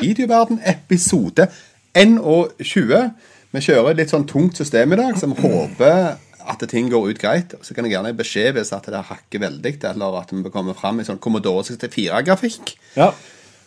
Videoverden episode 21. Vi kjører et litt sånn tungt system i dag, så vi håper at ting går ut greit. Så kan jeg gjerne gi beskjed hvis at det hakker veldig, eller at vi kommer fram i sånn Commodore 64-grafikk. Ja.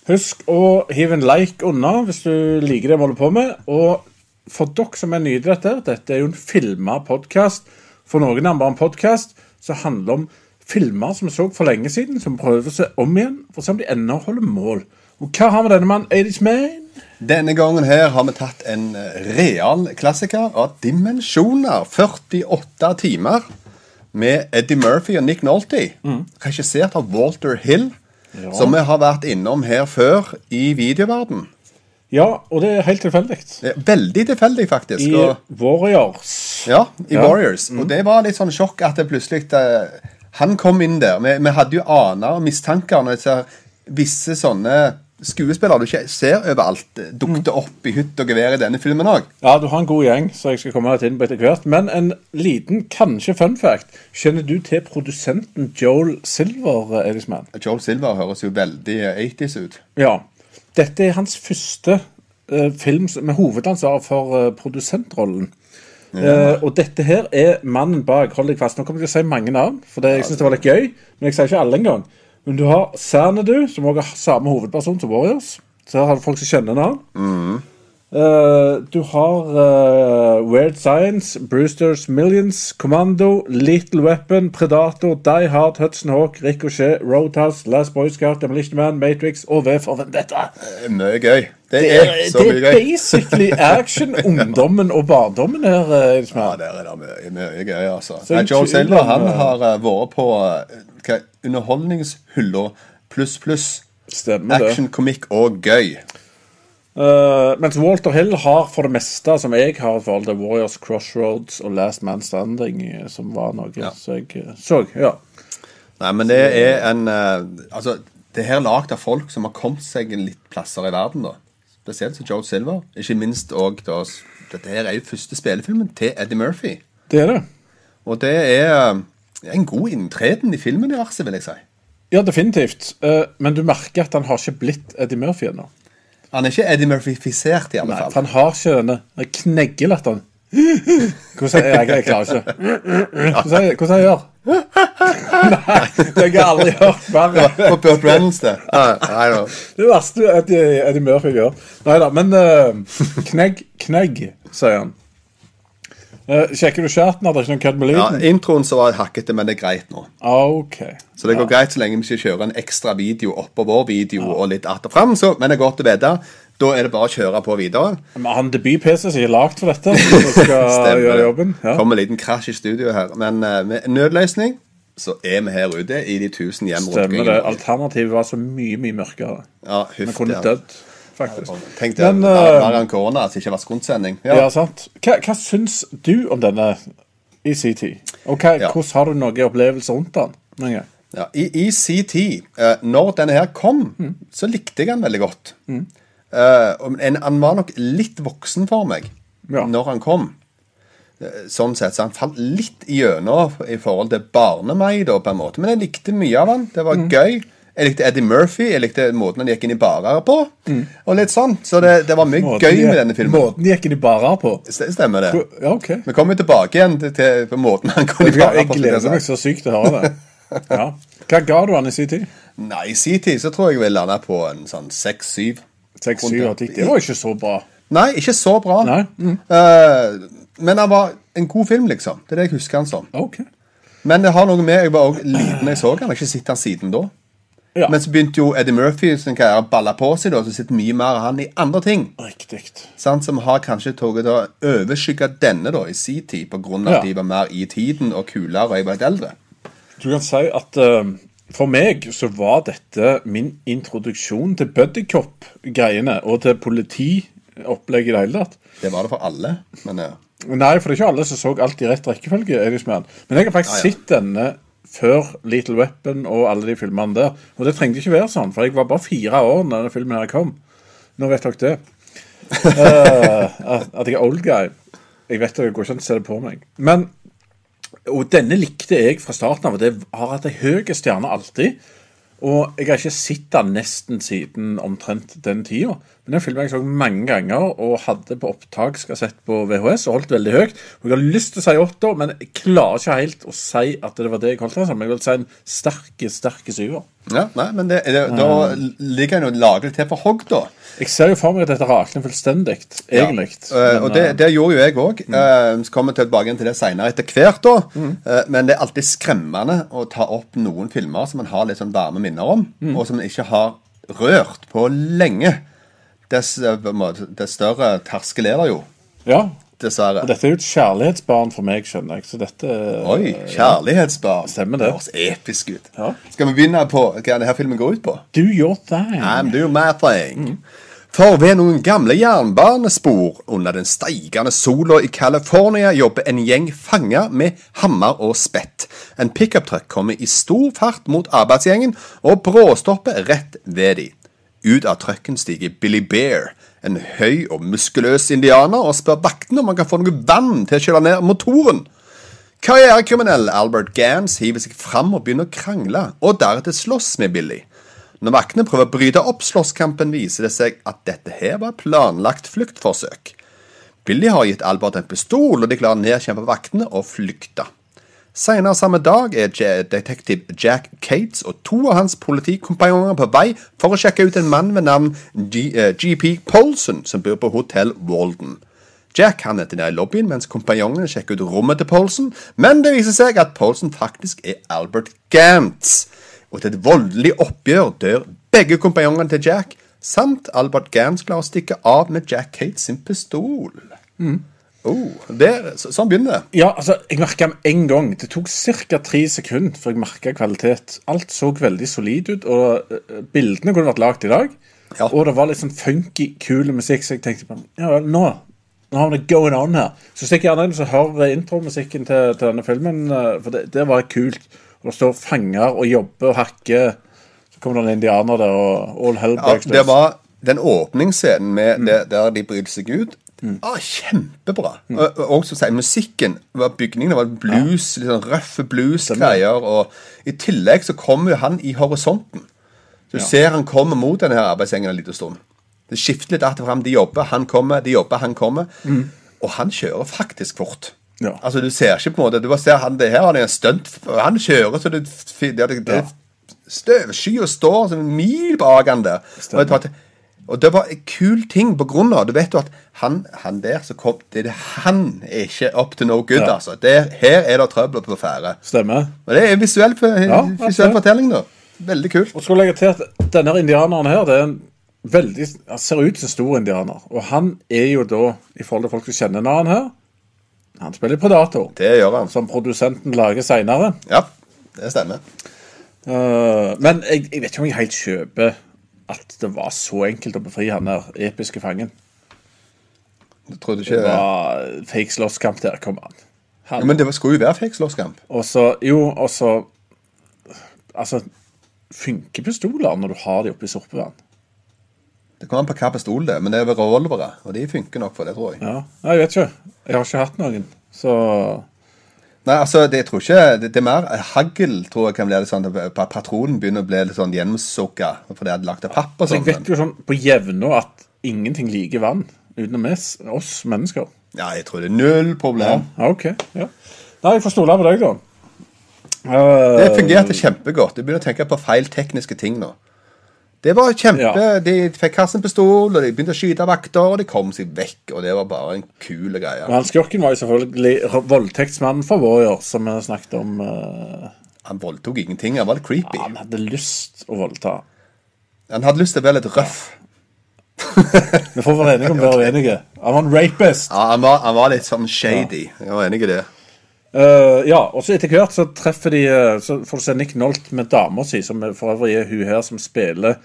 Husk å hive en like unna hvis du liker det vi holder på med. Og for dere som er nye til dette, dette er jo en filma podkast. For noen er den bare en podkast som handler om filmer som vi så for lenge siden, som prøver å se om igjen, for å se om de ennå holder mål. Og hva har vi denne mannen, 80's Man? Denne gangen her har vi tatt en real klassiker av dimensjoner. 48 timer med Eddie Murphy og Nick Nolte. Regissert av Walter Hill, Ja. som vi har vært innom her før i videoverden. Ja, og det er helt tilfeldig. Veldig tilfeldig, faktisk. I Og, Warriors. ja, i Ja. Warriors. Og det var litt sånn sjokk at det plutselig eh, Han kom inn der. Vi, vi hadde jo aner og mistanker når ser visse sånne skuespillere du ikke ser overalt, dukket dukte opp i hytt og gevær i denne filmen òg. Ja, du har en god gjeng, så jeg skal komme inn på etter hvert. Men en liten, kanskje fun fact. Kjenner du til produsenten Joel Silver, Elisman? Joel Silver høres jo veldig eh, 80s ut. Ja. Dette er hans første uh, film med hovedansvar for uh, produsentrollen. Eh, og dette her er mannen bak Hold deg fast. Nå kommer jeg til å si mange navn, for det, jeg syns det var litt gøy. Men jeg sier ikke alle engang. Men du har Xanadu, som også har samme hovedperson som Warriors. Så her har du folk som kjenner navn. Eh, du har uh, Weird Science, Brewsters Millions, Commando, Little Weapon, Predator, Die Hard, Hudson Hawk, Ricochet, Roadhouse, Last Boy Scout, Demolition Man, Matrix og V for Vendetta. Det er Mye gøy. Det Det er så mye gøy. det er basically action, ungdommen og barndommen her. Liksom. Ja, der er det mye, mye gøy, altså. Så Nei, Joe om, han eh, har uh, vært på uh, underholdningshylla pluss pluss. Action, komikk og gøy. Eh, mens Walter Hill har for det meste, som jeg har i forhold til Warriors Crossroads og Last Man Standing, eh, som var noe Ja. som jeg eh, så. Ja. Nei, men det er en uh, Altså, det her er lagd av folk som har kommet seg litt plasser i verden, da. Spesielt som Joe Silver. Ikke minst òg Dette her er jo første spillefilmen til Eddie Murphy. Det er det. Og det er en god inntreden i filmuniverset, vil jeg si. Ja, definitivt. Uh, men du merker at han har ikke blitt Eddie Murphy ennå. Han er ikke Eddie Murphy-fisert, i alle Nei, fall. for han har ikke denne den kneggelatteren. Hvordan er jeg? Jeg klarer ikke. Hvordan er, hvordan jeg gjør Nei, det har jeg aldri hørt verre. På Burt Reynolds, det. Nei, nei. Det verste Eddie, Eddie Murphy gjør. Nei da, men uh, knegg, knegg, sier han. Eh, sjekker du chatten? Hadde ikke noen kødd med lyden? Ja, introen så var hakkete, men det er greit nå. OK. Så det går greit så lenge vi ikke kjører en ekstra video oppå vår video og litt att og fram. Så, men det er godt å vite. Da er det bare å kjøre på videre. Men han debut-PC som er lagd for dette. Som skal gjøre jobben. Ja. Kommer en liten krasj i studio her. Men uh, med nødløsning så er vi her ute i de tusen hjem rundt Stemmer det. Alternativet var så mye, mye mørkere. Ja, Vi huff kunne det. dødd, faktisk. Tenk det. Men, Verre eh, enn korona, at det ikke var skundsending. Ja, Ja. sant. Hva, hva syns du om denne ECT? Og hva, Ja. hvordan har du noen opplevelser rundt den? Mange? Ja, I, I sin tid, eh, når denne her kom, Mm. så likte jeg den veldig godt. Mm. en, han var nok litt voksen for meg Ja. når han kom. Eh, Sånn sett, så Han falt litt gjennom i forhold til barne-meg, på en måte. Men jeg likte mye av han. Det var Mm. gøy. Jeg likte Eddie Murphy. Jeg likte måten han gikk inn i barer på. Mm. Og litt sånn. Så det, det var mye Måten gøy de- med denne filmen. Måten de gikk inn i barer på. Stemmer det. Ja, OK. Vi kommer tilbake igjen til, til på måten han kom i barer på. Jeg gleder meg så sykt til å høre det. Ja. Hva ga du han i sin tid? Nei, i sin tid så tror jeg vi landa på en sånn seks-syv. 6-7 Det var ikke så bra. Nei, ikke så bra. Nei, mm. Uh, men han var en god film, liksom. Det er det jeg husker han som. Okay. Men det har noe med Jeg var også liten da jeg så han. Jeg har ikke sett han siden da. Ja. Men så begynte jo Eddie Murphy sin karriere å balle på seg, da, så sitter mye mer av han i andre ting. Riktig. Sant? Som har kanskje tatt å overskygge denne da i sin tid, på grunn av Ja. at de var mer i tiden og kulere, og jeg var litt eldre. Du kan si at uh, for meg så var dette min introduksjon til buddycop-greiene og til politiopplegget i det hele tatt. Det var det for alle. Men uh... Nei, for det er ikke alle som så alt i rett rekkefølge. Men jeg har faktisk ah, ja. sett denne før Little Weapon og alle de filmene der. Og det trengte ikke være sånn, for jeg var bare fire år da denne filmen her kom. Nå vet dere det. uh, at at jeg er old guy. Jeg vet det, jeg går ikke an å se det på meg. Men Og denne likte jeg fra starten av. og Det har hatt ei høy stjerne alltid. Og jeg har ikke sett den nesten siden omtrent den tida. Men den filmen jeg så mange ganger og hadde på opptak skal sett på VHS og holdt veldig høyt. Og jeg har lyst til å si åtte, men jeg klarer ikke helt å si at det var det jeg holdt den som. Jeg vil si en sterke, sterke syver. Ja, nei, men det, det, da ligger en jo laglig til for hogg, da. Jeg ser jo for meg at dette rakner fullstendig, egentlig. Ja. Eh, og det, det, gjorde jo jeg òg. Mm. Uh, så kommer vi tilbake til det seinere etter hvert, da. Mm. Men det er alltid skremmende å ta opp noen filmer som man har litt sånn varme minner om, mm. og som man ikke har rørt på lenge. Dess, dess større terskel er det jo. Ja, Dessverre. Og dette er jo et kjærlighetsbarn for meg, skjønner jeg. Så dette Oi, kjærlighetsbarn. Stemmer det. Det høres episk ut. Ja. Skal vi begynne på hva denne filmen går ut på? Do your thing. I'm do my thing. Mm. For ved noen gamle jernbanespor under den steigende sola i California jobber en gjeng fanger med hammer og spett. En pickuptruck kommer i stor fart mot arbeidsgjengen og bråstopper rett ved dem. Ut av trucken stiger Billy Bear, en høy og muskuløs indianer, og spør vaktene om han kan få noe vann til å kjøle ned motoren. Karrierekriminell Albert Gans hiver seg fram og begynner å krangle, og deretter slåss med Billy. Når vaktene prøver å bryte opp slåsskampen, viser det seg at dette her var planlagt fluktforsøk. Billy har gitt Albert en pistol, og de klarer å nedkjempe vaktene og flykte. Senere samme dag er detektiv Jack Cates og to av hans politikompanjonger på vei for å sjekke ut en mann ved navn GP eh, Polson, som bor på hotell Walden. Jack han er nede i lobbyen mens kompanjongene sjekker ut rommet til Polson, men det viser seg at Polson faktisk er Albert Gantz. Og til et voldelig oppgjør dør begge kompanjongene til Jack, samt Albert Gans klarer å stikke av med Jack Cates sin pistol. Mm. Oh, der, så, sånn begynner det. Ja, altså, jeg merka med en gang. Det tok ca. tre sekunder før jeg merka kvalitet. Alt så veldig solid ut, og uh, bildene kunne vært lagd i dag. Ja. Og det var litt sånn funky, kul musikk, så jeg tenkte på ja, nå, nå har vi det going on her. Så stikk gjerne inn og hør intromusikken til, til, denne filmen, uh, for det, det, var kult. Det står fanger og jobber og hakker. Så kommer det en indianer der, og all hell breaks ja, Det var den åpningsscenen med mm. det, der de bryter seg ut Mm. Ah, kjempebra. Mm. Og, og så sier musikken Bygningene var blues, ja. litt sånn røffe blues-greier. Og i tillegg så kommer jo han i horisonten. Du ja. ser han kommer mot denne arbeidssengen en liten stund. Det skifter litt att og fram. De jobber, han kommer, de jobber, han kommer. Mm. Og han kjører faktisk fort. Ja. Altså Du ser ikke på en måte Du bare ser han, det her han er en stunt. Han kjører så det, det, det, det Støvskya står som en mil bak han der. Og og det var en kul ting på grunn av Du vet jo at han, han der som kom det, Han er ikke up to no good, ja. altså. Det, her er det trøbbel på ferde. Stemmer. Men det er en visuell, ja, visuell fortelling, da. Veldig kult. Og skal legge til at denne indianeren her, det er en veldig Han ser ut som stor indianer. Og han er jo da, i forhold til folk som kjenner navnet her Han spiller på dato. Det gjør han. Som produsenten lager seinere. Ja, det stemmer. Uh, men jeg, jeg vet ikke om jeg helt kjøper at det var så enkelt å befri han der episke fangen. Du trodde ikke Det var fake slåsskamp der, kom an. Han, ja, men det skulle jo være fake slåsskamp. Og så, jo, og så Altså, funker pistoler når du har de oppi sorpevann? Det kommer an på hva pistol det er, men det er revolvere, og de funker nok for det, tror jeg. Ja, Jeg vet ikke. Jeg har ikke hatt noen, så Nei, altså, det, jeg tror ikke, det, det, er mer hagl tror jeg kan bli litt sånn at patronen begynner å bli litt sånn gjennomsukka fordi jeg hadde lagt av papp. og sånn. Jeg vet jo sånn på jevne at ingenting liker vann utenom oss mennesker. Ja, jeg tror det er null problem. Ja, ok. Ja. Nei, jeg får stole på deg, da. Uh, det fungerte kjempegodt. Du begynner å tenke på feil tekniske ting nå. Det var kjempe ja. De fikk kassenpistol, og de begynte å skyte vakter, og de kom seg vekk. Og det var bare en kul greie. Men Skurken var jo selvfølgelig voldtektsmannen for Warrior, som vi snakket om. Uh... Han voldtok ingenting. Han var litt creepy. Ja, han hadde lyst å voldta. Han hadde lyst til å være litt røff. Vi får være enige om å være uenige. Han var en rapist. Ja, han var, han var litt sånn shady. Jeg var enig i det. Uh, ja, og så etter hvert så treffer de uh, Så får du se Nick Nolt med dama si, som for øvrig er hun her som spiller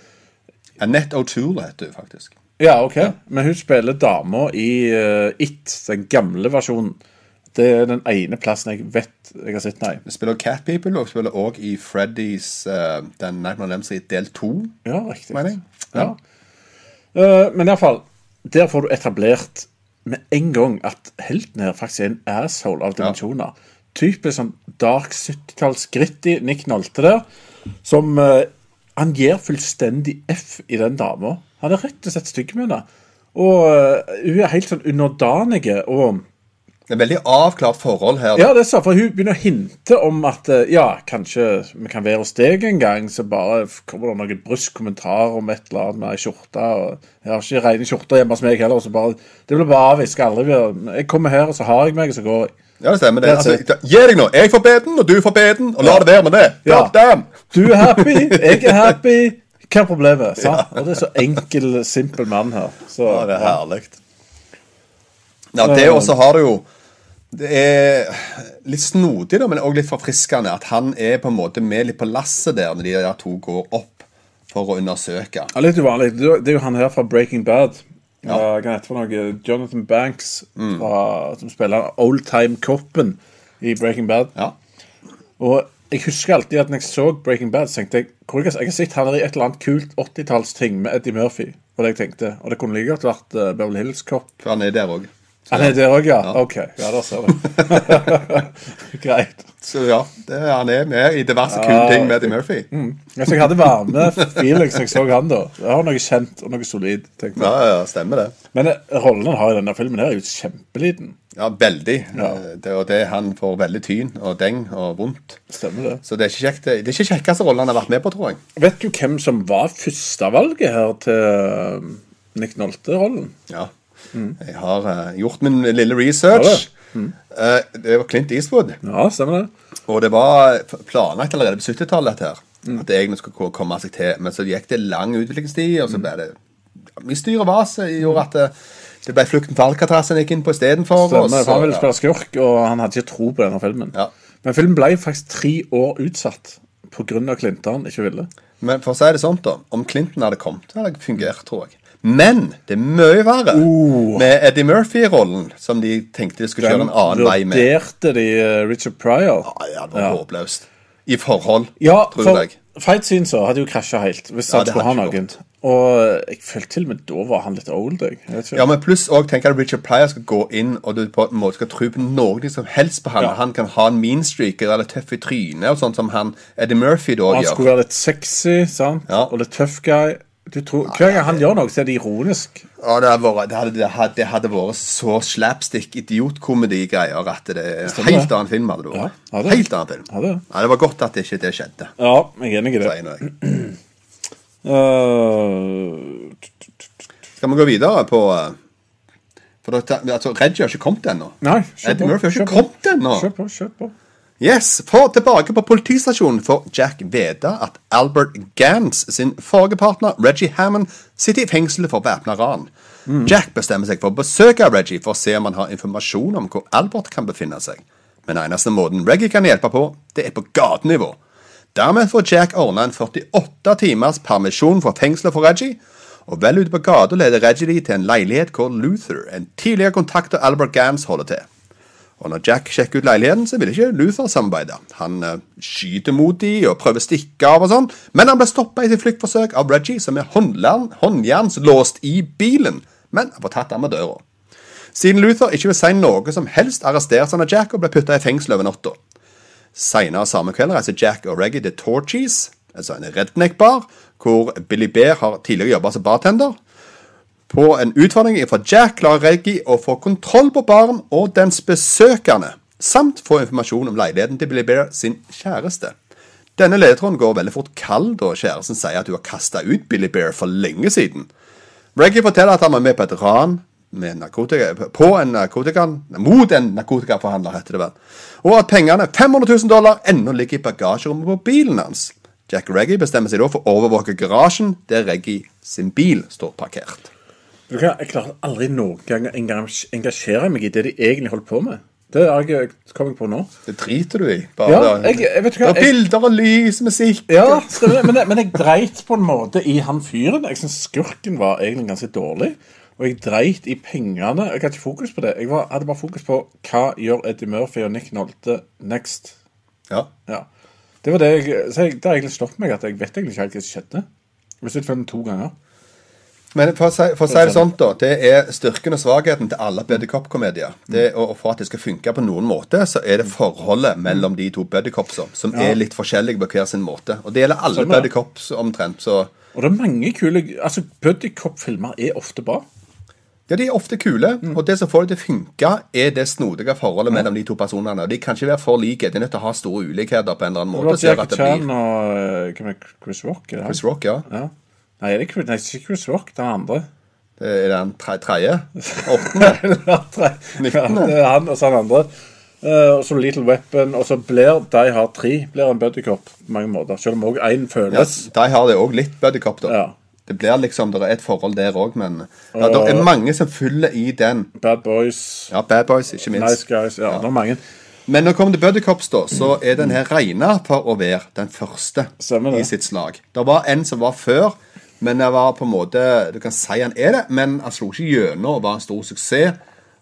Annette O'Toole heter hun faktisk. Ja, ok. Ja. Men hun spiller dama i uh, It, den gamle versjonen. Det er den ene plassen jeg vet jeg har sett, nei. Hun spiller Cat People, og spiller òg i Freddys uh, Den Nightmare Nems del to. Ja, riktig. Ja. ja. Uh, men iallfall, der får du etablert med en gang at helten her faktisk er en asshole av dimensjoner. Ja. Typisk sånn dark 70-talls gritty Nick Nolte der, som uh, han gir fullstendig F i den dama. Han er rett og slett stygg med henne. Og uh, hun er helt sånn underdanig. Og Det er veldig avklart forhold her. da. ja, det er så, for hun begynner å hinte om at øh, ja, kanskje vi kan være hos deg en gang. Så bare kommer det noen brysk kommentar om et eller annet med ei skjorte. Jeg har ikke rene skjorter hjemme hos meg heller. Så bare, det blir bare avvist. Skal aldri Jeg kommer her, og så har jeg meg, og så går jeg. Ja, det stemmer. Det. Altså, gi deg nå. Jeg får beden, og du får beden, og la det være med det. Ja. God damn! Du er happy, jeg er happy. Hva er problemet? Ja. Og det er så enkel, simpel mann her. Så, Ja, det er herlig. Ja, det også har du jo Det er litt snodig, da, men òg litt forfriskende at han er på en måte med litt på lasset der når de der to går opp for å undersøke. Ja, litt uvanlig. Det er jo- han her fra Breaking Bad. Ja. Hva heter han noe? Jonathan Banks, fra, som spiller Old Time Coppen i Breaking Bad. Ja. Og jeg husker alltid at når jeg så Breaking Bad, så tenkte jeg jeg, har sett han i et eller annet kult 80-tallsting med Eddie Murphy. Og det jeg tenkte, og det kunne like godt vært uh, Beverly Hills Cop. For han er der òg. Han er der òg, ja? OK. Ja, da ser du. Greit. Så ja, det, han er med i diverse kule ting med Eddie Murphy. Altså, jeg hadde varme feelings da jeg så han da. Jeg har noe kjent og noe solid. tenkte jeg. Ja, ja, stemmer det. Men eh, rollen han har i denne filmen, her er jo kjempeliten. Ja, veldig. Ja. Eh, Det, og det han får veldig tyn og deng og vondt. Stemmer det. Så det er ikke kjekt Det er ikke kjekkeste rollen han har vært med på, tror jeg. Vet du hvem som var førstevalget her til eh, Nick Nolte-rollen? Ja. Jeg har eh, gjort min lille research. Eh, det var Clint Eastwood. Ja, stemmer det. Og det var planlagt allerede på 70-tallet, dette her. At det egentlig skulle ko- komme seg til. Men så gikk det lang utviklingstid, og så ble det mye styr og vas. gjorde at det, det ble flukten for Alcatraz han gikk inn på istedenfor. og Stemmer, for han ville så- spille skurk, og han hadde ikke tro på denne filmen. Ja. Men filmen ble faktisk tre år utsatt pga. Clinton ikke ville. Men for å si det sånn, da. Om Clinton hadde kommet, hadde det fungert, tror jeg. Men det er mye verre uh. med Eddie Murphy-rollen, som de tenkte de skulle kjøre en annen vei med. Vurderte de eh, Richard Pryor? Ja, ja, det var håpløst. I forhold, Ja, tror for jeg. fight så hadde jo krasja helt. Hvis Ja, han det skulle ha noen. Og jeg følte til og med da var han litt old. Jeg. Jeg. Ja, men pluss òg tenker jeg at Richard Pryor skal gå inn og du på en måte skal tro på noe som helst på han. Ja. Han kan ha en mean streak eller tøff i trynet, og sånn som han Eddie Murphy da gjør. han skulle være litt sexy sant? Ja. og litt tough guy. Du tror, hver gang han gjør noe, så er det ironisk. Ja, det, vært, det, hadde, det, hadde, det hadde vært så slapstick idiotkomedi-greier at det er helt annen film. hadde det vært. Ja, hadde. Helt annen film. Hadde. Ja, det var godt at ikke det skjedde. Ja, jeg er enig i det. Uh, Skal vi gå videre på eh, For altså, Reggie har ikke kommet ennå. Eddie. Murphy har ikke kommet ennå. Kjør på, kjør på. Yes, for tilbake på politistasjonen får Jack vite at Albert Gans sin forrige partner, Reggie Hammond, sitter i fengsel for væpna ran. Jack bestemmer seg for å besøke Reggie for å se om han har informasjon om hvor Albert kan befinne seg. Men eneste måten Reggie kan hjelpe på, det er på gatenivå. Dermed får Jack ordna en 48 timers permisjon fra fengselet for Reggie, og vel ute på gata leder Reggie de til en leilighet hvor Luther, en tidligere kontakt av Albert Gans, holder til. Og når Jack sjekker ut leiligheten, så vil ikke Luther samarbeide. Han uh, skyter mot de og prøver å stikke av og sånn, men han blir stoppa i sitt fluktforsøk av Reggie, som er håndjernslåst i bilen, men han får tatt av med døra. Siden Luther ikke vil si noe som helst, arresteres han av Jack og blir putta i fengsel over natta. Seinere samme kveld reiser Jack og Reggie til Torchies, altså en redneck-bar, hvor Billy Bear har tidligere jobba som bartender. På en utfordring fra Jack klarer Reggie å få kontroll på baren og dens besøkende, samt få informasjon om leiligheten til Billy Bear sin kjæreste. Denne ledetråden går veldig fort kald da kjæresten sier at hun har kasta ut Billy Bear for lenge siden. Reggie forteller at han var med på et ran på en narkotika, mot en narkotikaforhandler, heter det vel, og at pengene, 500 000 dollar, ennå ligger i bagasjerommet på bilen hans. Jack Reggie bestemmer seg da for å overvåke garasjen der Reggie sin bil står parkert. Du Jeg klarer aldri noen gang å engasjere meg i det de egentlig holder på med. Det har jeg kommet på nå. Det driter du i. Bare Ja, jeg- jeg vet hva, det er jeg- bilder og lys, musikk Ja, stemmer. Men, jeg- men jeg dreit på en måte i han fyren. Jeg syns skurken var egentlig ganske dårlig. Og jeg dreit i pengene. Jeg hadde ikke fokus på det. Jeg var, hadde bare fokus på hva gjør Eddie Murphy og Nick Nolte next. Ja. Ja. Det var det jeg, så jeg, det har egentlig stoppet meg at jeg vet egentlig ikke helt hva som skjedde. Jeg filmen to ganger. Men for å si, for å si det sånn, da. Det er styrken og svakheten til alle buddycop-komedier. Og for at det skal funke på noen måte, så er det forholdet mellom de to buddycopsa som er litt forskjellige på hver sin måte. Og det gjelder alle Sånn, ja. buddycops omtrent. Så Og det er mange kule Altså, Buddycop-filmer er ofte bra. ja, de er ofte kule. Mm. Og det som får det til å funke, er det snodige forholdet mellom de to personene. Og De kan ikke være for like. De er nødt til å ha store ulikheter på en eller annen Det måte. var Jack det Chan og eh, Chris Rock? Det? Chris Rock, ja. Ja. Nei, det er ikke Chris Rock, den andre. Det er den tre- tredje. Åttende. Nittende. Det er han og så han andre. Eh, og så Little Weapon, og så blir De Hard 3 blir en buddycop på mange måter. Selv om òg én Ja, de har det òg litt buddycop, da. Ja. Det blir liksom, det er et forhold der òg, men ja, det er mange som fyller i den. Bad Boys, Ja, Bad Boys, ikke minst. Nice Guys Ja, det er mange. Men når det kommer til Buddycops, da, så er den her regna for å være den første i sitt slag. Det var en som var før, men det var på en måte Du kan si han er det, men han slo ikke gjennom og var en stor suksess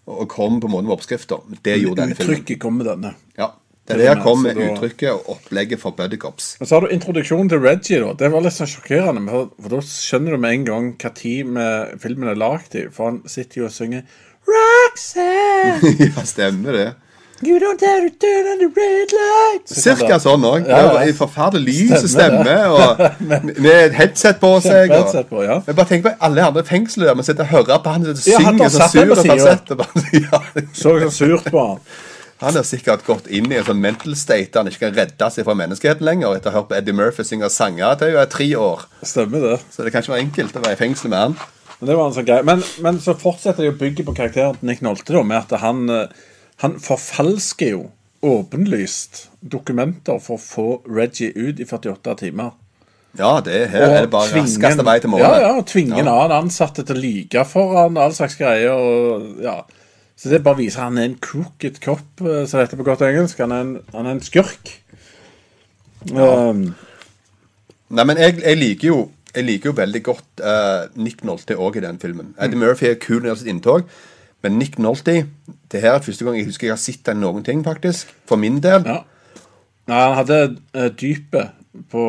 og kom på en måte med oppskrifter. Det gjorde denne filmen. Uttrykket kom med denne. Ja, det er er der kom altså da- uttrykket og opplegget for Buddycops. Men så har du introduksjonen til Reggie. da Det var litt sånn sjokkerende. For, for da skjønner du med en gang hva tid filmen er lagd i. For han sitter jo og synger Roxanne, ja, stemmer det. You don't have to turn on the red light. Cirka sånn òg. Ja, ja. En forferdelig lys stemme, og med et headset på seg. Og, Headset på, ja. Men bare tenk på alle andre fengsler der man sitter og hører på han som synger så surt. Så sånn surt på han. han har sikkert gått inn i en sånn mental state der han ikke kan redde seg fra menneskeheten lenger etter å ha hørt på Eddie Murphy synge sanger til hun er tre år. Stemmer det. Så det kan ikke være enkelt å være i fengsel med han. Men det var en sånn. Men, men så fortsetter de å bygge på karakteren til Nick Nolte da, med at han, eh, han forfalsker jo åpenlyst dokumenter for å få Reggie ut i 48 timer. Ja, det er her er det bare raskeste vei til målet. Ja, ja, og tvinger en annen ansatte til å lyge for han og all slags greier. Og, ja. Så det bare viser at han er en crooked cop, eh, som det heter på godt engelsk. Han er en, han er en skurk. Um, Nei, men jeg, jeg liker jo Jeg liker jo veldig godt uh, Nick Nolte òg i den filmen. Eddie Murphy er kul når gjelder sitt inntog, men Nick Nolte Det her er første gang jeg husker jeg har sett den noen ting, faktisk. For min del. ja. Nei, han hadde uh, dypet på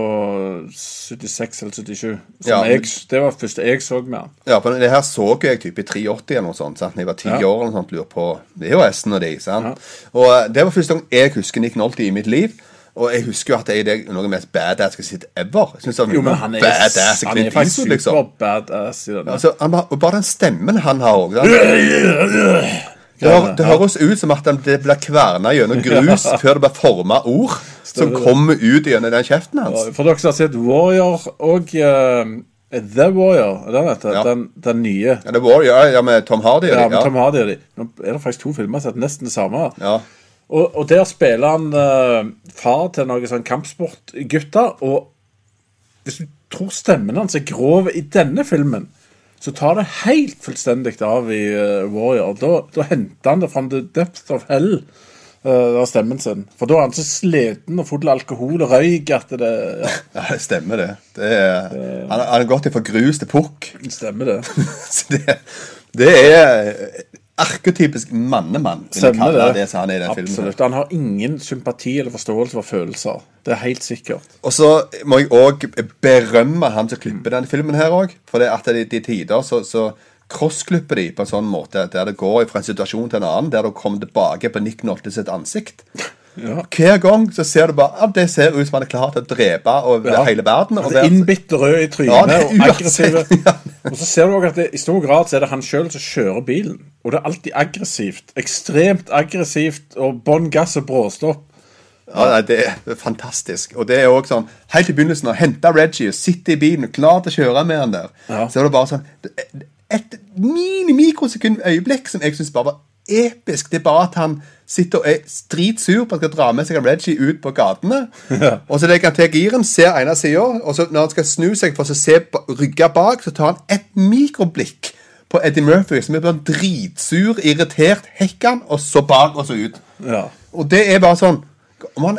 76 eller 77. Som Ja, jeg, det var første jeg så med han. Ja, for det her så jeg typ i 83 eller noe sånt. sant? Når jeg var ti Ja. år eller noe sånt, lurer på VHS-en og de. sant? Og eh, Det var første gang jeg husker Nick Nolte i mitt liv. Og jeg husker jo at det er noe mest badass jeg har sett ever. Jeg synes det Jo, men han er, badass han er faktisk super liksom. badass i denne. Altså, han og bare den stemmen han har òg. Det, hør, det høres ut som at det blir kverna gjennom grus før det blir forma ord som kommer ut gjennom den kjeften hans. For dere som har sett Warrior og uh, The Warrior, den heter? Ja. Den, den nye. Ja, The Warrior, ja, med Tom Hardy. Ja, Ja, med Tom Hardy og de. Nå er det faktisk to filmer som heter nesten det samme. Ja. Og, og der spiller han eh, far til noen sånn kampsportgutter. Og hvis du tror stemmen hans er grov i denne filmen, så tar det helt fullstendig av i uh, Warrior. Da, da henter han det fra the depth of hell. Uh, av stemmen sin. For da er han så sliten og full av alkohol og røyk at det ja, ja, det stemmer, det. det er, han, han har gått ifra grus til pukk. stemmer det. Det, det er arketypisk mannemann, Stemmer det. det han er i den filmen. Han har ingen sympati eller forståelse for følelser. Det er helt sikkert. Og så må jeg òg berømme han som klipper denne filmen her òg. For det at de, de tider så, så crossklipper de på en sånn måte der det går fra en situasjon til en annen, der du kommer tilbake på Nick Nolte sitt ansikt. Ja. Hver gang så ser du bare at det ser ut som han er klar til å drepe over Ja. hele verden. Og altså, innbitt og rød i trynet Ja, og aggressiv. ja. Og så ser du også at det, i stor grad så er det han sjøl som kjører bilen. Og det er alltid aggressivt. Ekstremt aggressivt og bånn gass og bråstopp. Ja, Det er fantastisk. Og det er også sånn Helt i begynnelsen, å hente Reggie og sitte i bilen og klar til å kjøre med han der, Ja. så er det bare sånn Et mini-mikrosekund øyeblikk som jeg syns bare var episk. Det er bare at han sitter og er dritsur på at han skal dra med seg Reggie ut på gatene. Og så legger han til giren, ser ene sida, og så når han skal snu seg for å se rygga bak, så tar han et mikroblikk på Eddie Murphy, som er bare dritsur, irritert, hekker han, og så bak og så ut. Ja. Og det er bare sånn om han,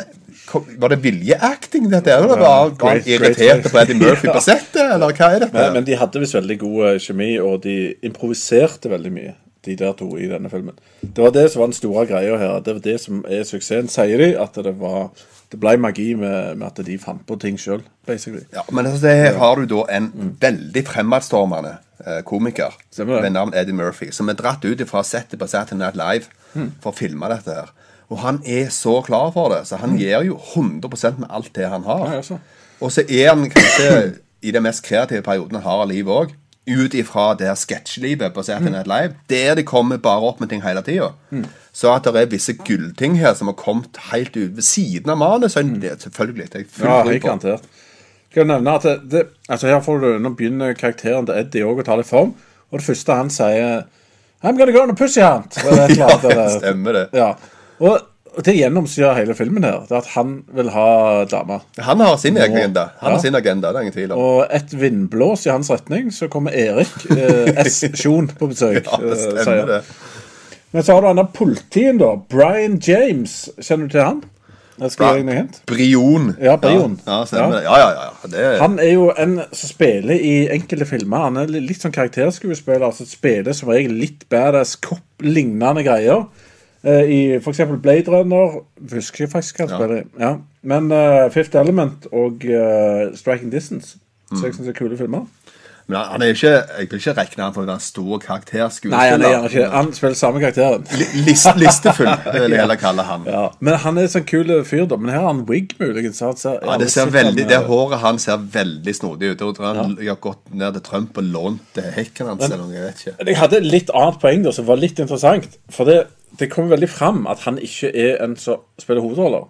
Var det viljeacting, dette? Eller var, han irritert på Eddie Murphy Ja. på settet? Eller hva er dette? Men, men de hadde visst veldig god eh, kjemi, og de improviserte veldig mye. De der to i denne filmen. Det var det som var den store greia her. Det var det som er suksessen. Sier de at det var Det ble magi med, med at de fant på ting sjøl, basically. Ja, men altså, her har du da en veldig fremadstormende eh, komiker ved navn Eddie Murphy, som er dratt ut fra settet på Saturday Night Live mm. for å filme dette her. Og han er så klar for det, så han gir jo 100 med alt det han har. Ja. Og så er han kanskje i den mest kreative perioden han har av livet òg. Ut ifra det her sketsjelivet på Saturday Night Live, der de kommer bare opp med ting hele tida. Så at det er visse gullting her som har kommet helt ut ved siden av manus, det er selvfølgelig. Det er jeg fullt Ja, helt garantert. Skal jeg nevne at det, det, altså her får du, Nå begynner karakteren til Eddie òg å ta litt form. Og det første han sier I'm gonna go on a pussy hunt. Det, det, Stemmer det. Ja. Og, og det gjennomsyrer hele filmen her. Det er at han vil ha dame. Han har sin egen agenda. Han Ja. har sin agenda, det er ingen tvil om. Og et vindblås i hans retning, så kommer Erik eh, S. Sjon på besøk. Ja, det eh, stemmer det. Men så har du han der politien, da. Brian James. Kjenner du til han? Jeg skal gi deg hint. Brion. Ja, Brion. Ja, ja, stemmer Ja. det. Ja, ja, ja. Det er, Han er jo en som spiller i enkelte filmer. Han er litt sånn karakterskuespiller altså spiller som regel litt badass cop-lignende greier. Eh, I f.eks. Blade Runner Husker jeg faktisk hva han spiller i. Ja. Men uh, Fifth Element og uh, Striking Distance, så jeg syns er kule filmer. men han er ikke Jeg vil ikke regne han for en stor karakterskuespiller. Nei, han er ikke Han spiller samme karakteren. List, listefull, vil jeg heller kalle han. Ja. Men han er en sånn kul fyr, da. Men her har han wig, muligens. han ser- Ja, det ser veldig, det håret han ser veldig snodig ut. Jeg tror han har gått ned til Trump og lånt det hekken hans. eller noe, jeg vet ikke. Jeg hadde et litt annet poeng da, som var litt interessant. For det, det kom veldig fram at han ikke er en som spiller hovedroller.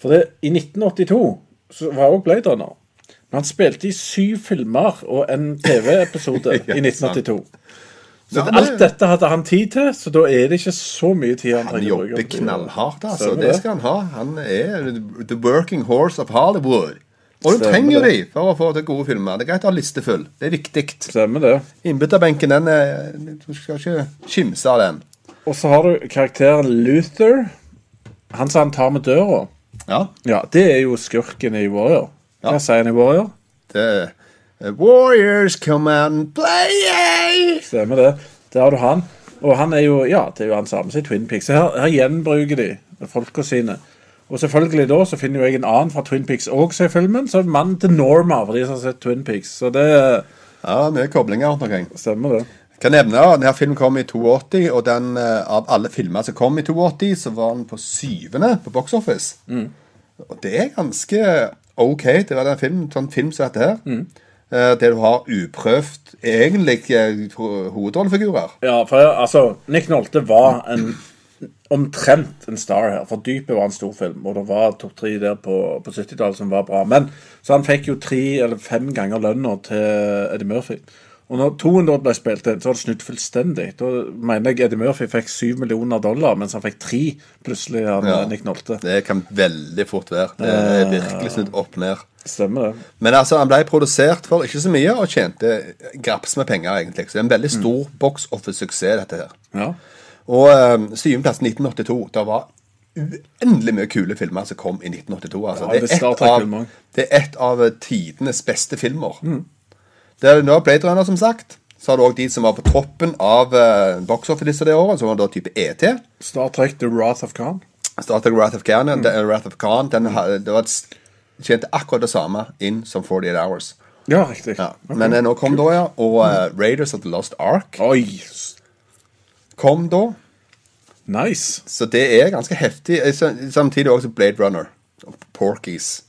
For det, i 1982 så var også Blade Runner. Men han spilte i syv filmer og en TV-episode i 1982. Så Ja, det, alt dette hadde han tid til, så da er det ikke så mye tid han Han trenger å jobber knallhardt, altså. Det. Det skal han ha. Han er the working horse of Hollywood. Og du trenger det. de for å få til gode filmer. Det er greit å ha liste full. Det er viktig. Stemmer det. Innbytterbenken, den er Du skal ikke kimse av den. Og så har du karakteren Luther. Han som han tar med døra. Ja. Ja, det er jo skurken i Warrior. Hva Ja. sier han i Warrior? Det er eh, Warriors come and play! Stemmer det. Der har du han. Og han er jo ja, det er jo han samme som i Twin Peaks. Her, her gjenbruker de folka sine. Og selvfølgelig da så finner jo jeg en annen fra Twin Peaks også i filmen. Så er mannen til Norma, for de som har sett Twin Peaks. Så det Ja, mye koblinger rundt omkring. stemmer, det. Kan nevne denne filmen kom i 82, og den, eh, av alle filmer som kom i 82, så var den på syvende på Box Office. Og det er ganske ok. Det var en film, sånn film som dette her. Mm. Der du har uprøvd egentlig eh, hovedrollefigurer. Ja, for altså Nick Nolte var en omtrent en star her. For Dypet var en stor film, og det var topp tre der på, på 70-tallet som var bra. Men Så han fikk jo tre eller fem ganger lønna til Eddie Murphy. Og når toen da ble spilt inn, så var det snudd fullstendig. Da mener jeg Eddie Murphy fikk 7 millioner dollar, mens han fikk 3 plutselig av Ja. Nick Nolte. Det kan veldig fort være. Det er virkelig snudd opp ned. Stemmer det. Men altså, han ble produsert for ikke så mye, og tjente graps med penger, egentlig. Så det er en veldig stor box office-suksess, dette her. Ja. Og um, syvendeplass 1982. Det var uendelig mye kule filmer som kom i 1982. Altså. Ja, det, det er Star et av, det er et av tidenes beste filmer. Det er nå Blade Runner, som sagt. Så har du òg de som var på toppen av uh, box office det året, som var da type ET. Star Trek The Wrath of Khan. Star Trek Wrath of Khan, den- Wrath of Khan den, ha- det var tjente akkurat det samme inn som 48 Hours. Ja, riktig. Ja. Men eh, nå kom da, ja. Og uh, Raiders of the Lost Ark Oi, kom da. nice. Så det er ganske heftig. Eh, Samtidig også Blade Runner. Porkies.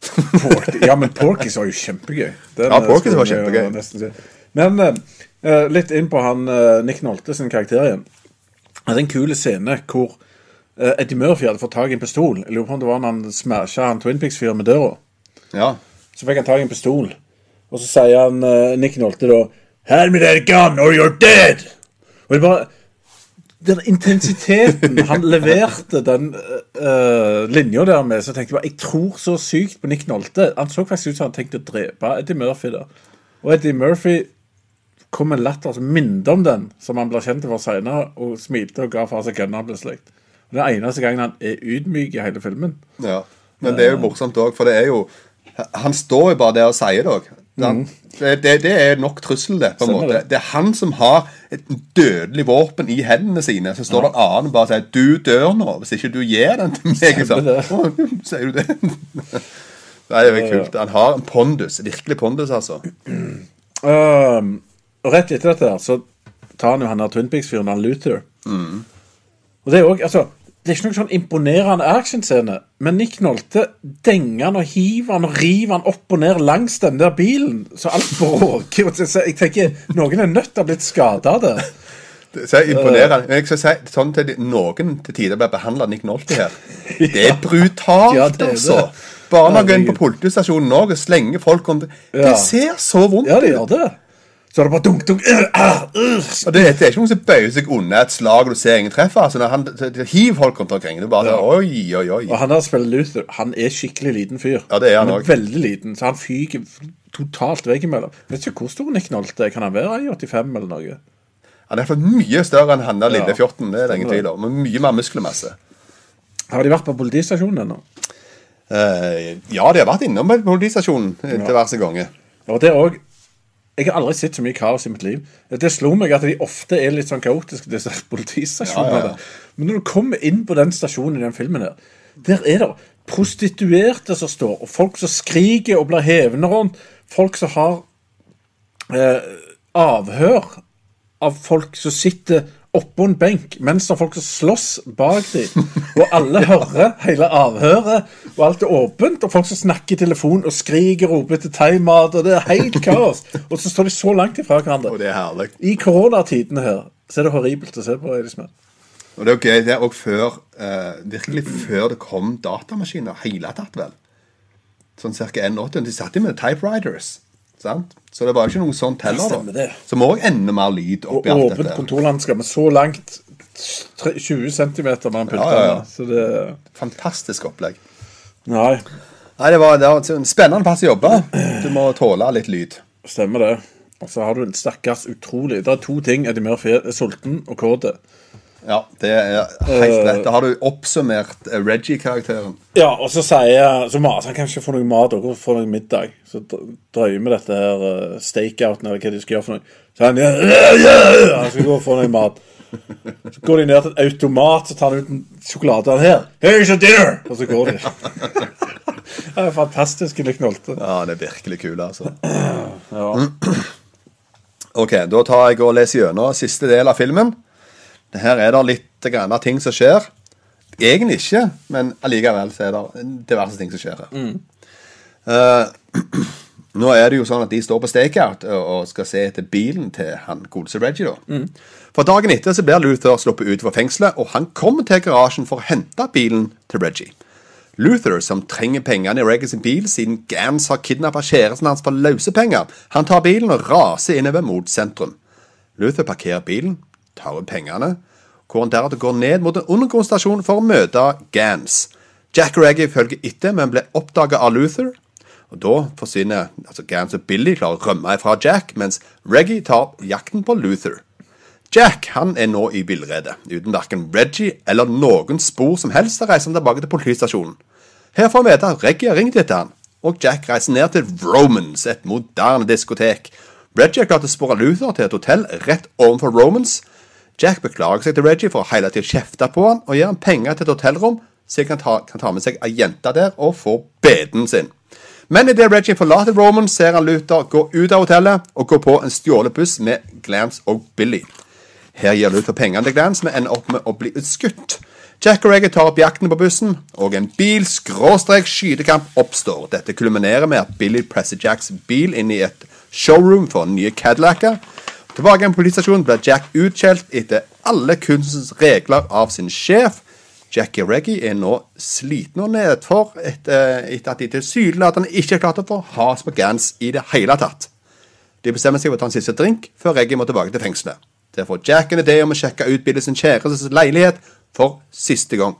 Porky. Ja, men Porkys var jo kjempegøy. Den, Ja, Porkis Porky's var kjempegøy. Men eh, eh, litt inn på han uh, Nick Nolte sin karakter igjen. Det er en kul scene hvor uh, Eddie Murphy hadde fått tak i en pistol. Jeg lurer på om det var når han smasha han Twin Peaks-fyren med døra. Ja. Så fikk han tak i en pistol. Og så sier han eh, Nick Nolte da Hand me that gun or you're dead! Og det bare Den intensiteten han leverte den uh, linja der med, så tenkte jeg bare Jeg tror så sykt på Nick Nolte. Han så faktisk ut som han tenkte å drepe Eddie Murphy der. Og Eddie Murphy kom med en latter som minnet om den som han ble kjent for senere, og smilte og ga fra seg gunna plutselig. Det er eneste gangen han er ydmyk i hele filmen. ja. Men det er jo morsomt òg, for det er jo Han står jo bare der og sier det òg. Sant? Det, det, er nok trussel, det. på en Stemmer måte. det. Det er han som har et dødelig våpen i hendene sine. Så står det en annen og bare sier 'Du dør nå, hvis ikke du gir den til meg'. Sånn. det. Sier du det? Det er jo kult. Han har en pondus. Virkelig pondus, altså. Ehm, og rett etter dette så tar han jo han der Twin Peaks-fyren, han Luther. Og det er også, altså det er ikke noen sånn imponerende actionscene, men Nick Nolte denger han og hiver han og river han opp og ned langs den der bilen, så alt bråker. Jeg tenker, Noen er nødt til å ha blitt skada av det. Så jeg imponerer. Men jeg skal si sånn til noen til tider blir behandla Nick Nolte her. Det er brutalt, Ja, det er det. altså. Bare når jeg går inn på politistasjonen nå og slenger folk om det. Det ser så vondt ut. Ja, det gjør det. Så er det bare dunk, dunk uh, uh, uh. Og det, det er ikke noen som bøyer seg unna et slag og du ser ingen treffer. Altså, han hiver folk rundt omkring, det er bare ja. oi, oi, oi. Og han der spiller Luther, han er skikkelig liten fyr. Ja, det er han er også. veldig liten, så han fyker totalt veggimellom. Vet ikke hvor stor Nick Nolte er. Kan han være i 85 eller noe? Han er iallfall mye større enn han der lille Ja. fjotten. Det er det ingen tvil om. Men mye mer muskelmasse. Har de vært på politistasjonen ennå? Eh, ja, de har vært innom politistasjonen Til diverse ganger. gange og det også, Jeg har aldri sett så mye kaos i mitt liv. Det slo meg at de ofte er litt sånn kaotiske, disse politistasjonene. Ja, ja. Men når du kommer inn på den stasjonen i den filmen her, der er det prostituerte som står, og folk som skriker og blir hevende rundt. Folk som har eh, avhør av folk som sitter oppå en benk, mens det er folk som slåss bak dem. Og alle hører hele avhøret, og alt er åpent, og folk som snakker i telefon og skriker og roper etter thaimat, og det er helt kaos. Og så står de så langt ifra hverandre. Og det er herlig. I koronatidene her så er det horribelt å se på. er. Og det er gøy, det er òg før eh, Virkelig før det kom datamaskiner hele tatt, vel. Sånn ca. 1,80. De satt jo med typewriters. Sant? Så det var jo ikke noe sånt heller. Da. det. Så må også enda mer lyd oppi alt åpent kontorlandskap med så langt 20 cm mellom pultene. Ja, ja, ja. Så det Fantastisk opplegg. Nei, Nei, det var, det var en spennende plass å jobbe. Du må tåle litt lyd. stemmer det. Og så har du en stakkars utrolig Det er to ting Eddie Murphy er sulten og kåt. Ja, det er helt rett. Da har du oppsummert eh, Reggie-karakteren. Ja, og så sier Så maser han kanskje få noe mat og får noe middag. Så dr- drøyer vi dette her uh, stakeouten eller hva de skal gjøre for noe. Så han, ja, ja, ja, han skal gå og få noe mat. Så går de ned til en automat, så tar han ut en sjokolade. Han her, Here's your dinner! Og så går de. Det er fantastisk Nick Nolte. Ja, det er virkelig kul, altså. Ja. Ok, da tar jeg og leser gjennom siste del av filmen. Her er det litt grann ting som skjer. Egentlig ikke, men allikevel så er det diverse ting som skjer her. Eh, nå er det jo sånn at de står på stakeout og skal se etter bilen til han godeste Reggie. da. For dagen etter så blir Luther sluppet ut fra fengselet, og han kommer til garasjen for å hente bilen til Reggie. Luther, som trenger pengene i Reggie sin bil siden Gans har kidnappa kjæresten hans for løsepenger, han tar bilen og raser innover mot sentrum. Luther parkerer bilen, tar ut pengene, hvor han deretter går ned mot en undergrunnsstasjon for å møte Gans. Jack og Reggie følger etter, men blir oppdaget av Luther. Og Da forsvinner altså Gans og Billy klarer å rømme fra Jack, mens Reggie tar jakten på Luther. Jack han er nå i villrede, uten verken Reggie eller noen spor som helst, reiser han tilbake til politistasjonen. Her får vi vite at Reggie har ringt etter han, og Jack reiser ned til Romans, et moderne diskotek. Reggie har klart å spore Luther til et hotell rett ovenfor Romans. Jack beklager seg til Reggie for å hele tiden kjefte på han, og gir han penger til et hotellrom, så han kan ta, kan ta med seg ei jente der og få beden sin. Men idet Reggie forlater Roman, ser han Luther gå ut av hotellet og gå på en stjålet buss med Glance og Billy. Her gir Luther pengene til Glance, men ender opp med å bli utskutt. Jack og Reggie tar opp jakten på bussen, og en bil-skytekamp oppstår. Dette kulminerer med at Billy presser Jacks bil inn i et showroom for nye Cadillacer. Tilbake på politistasjonen blir Jack utskjelt etter alle kunstens regler av sin sjef. Jackie Reggie er nå slitne og nedfor etter, etter at de tilsynelatende ikke klarte klart å få has på Gans i det hele tatt. De bestemmer seg for å ta en siste drink før Reggie må tilbake til fengselet. Der får Jack en idé om å sjekke ut Billy sin kjærestes leilighet for siste gang.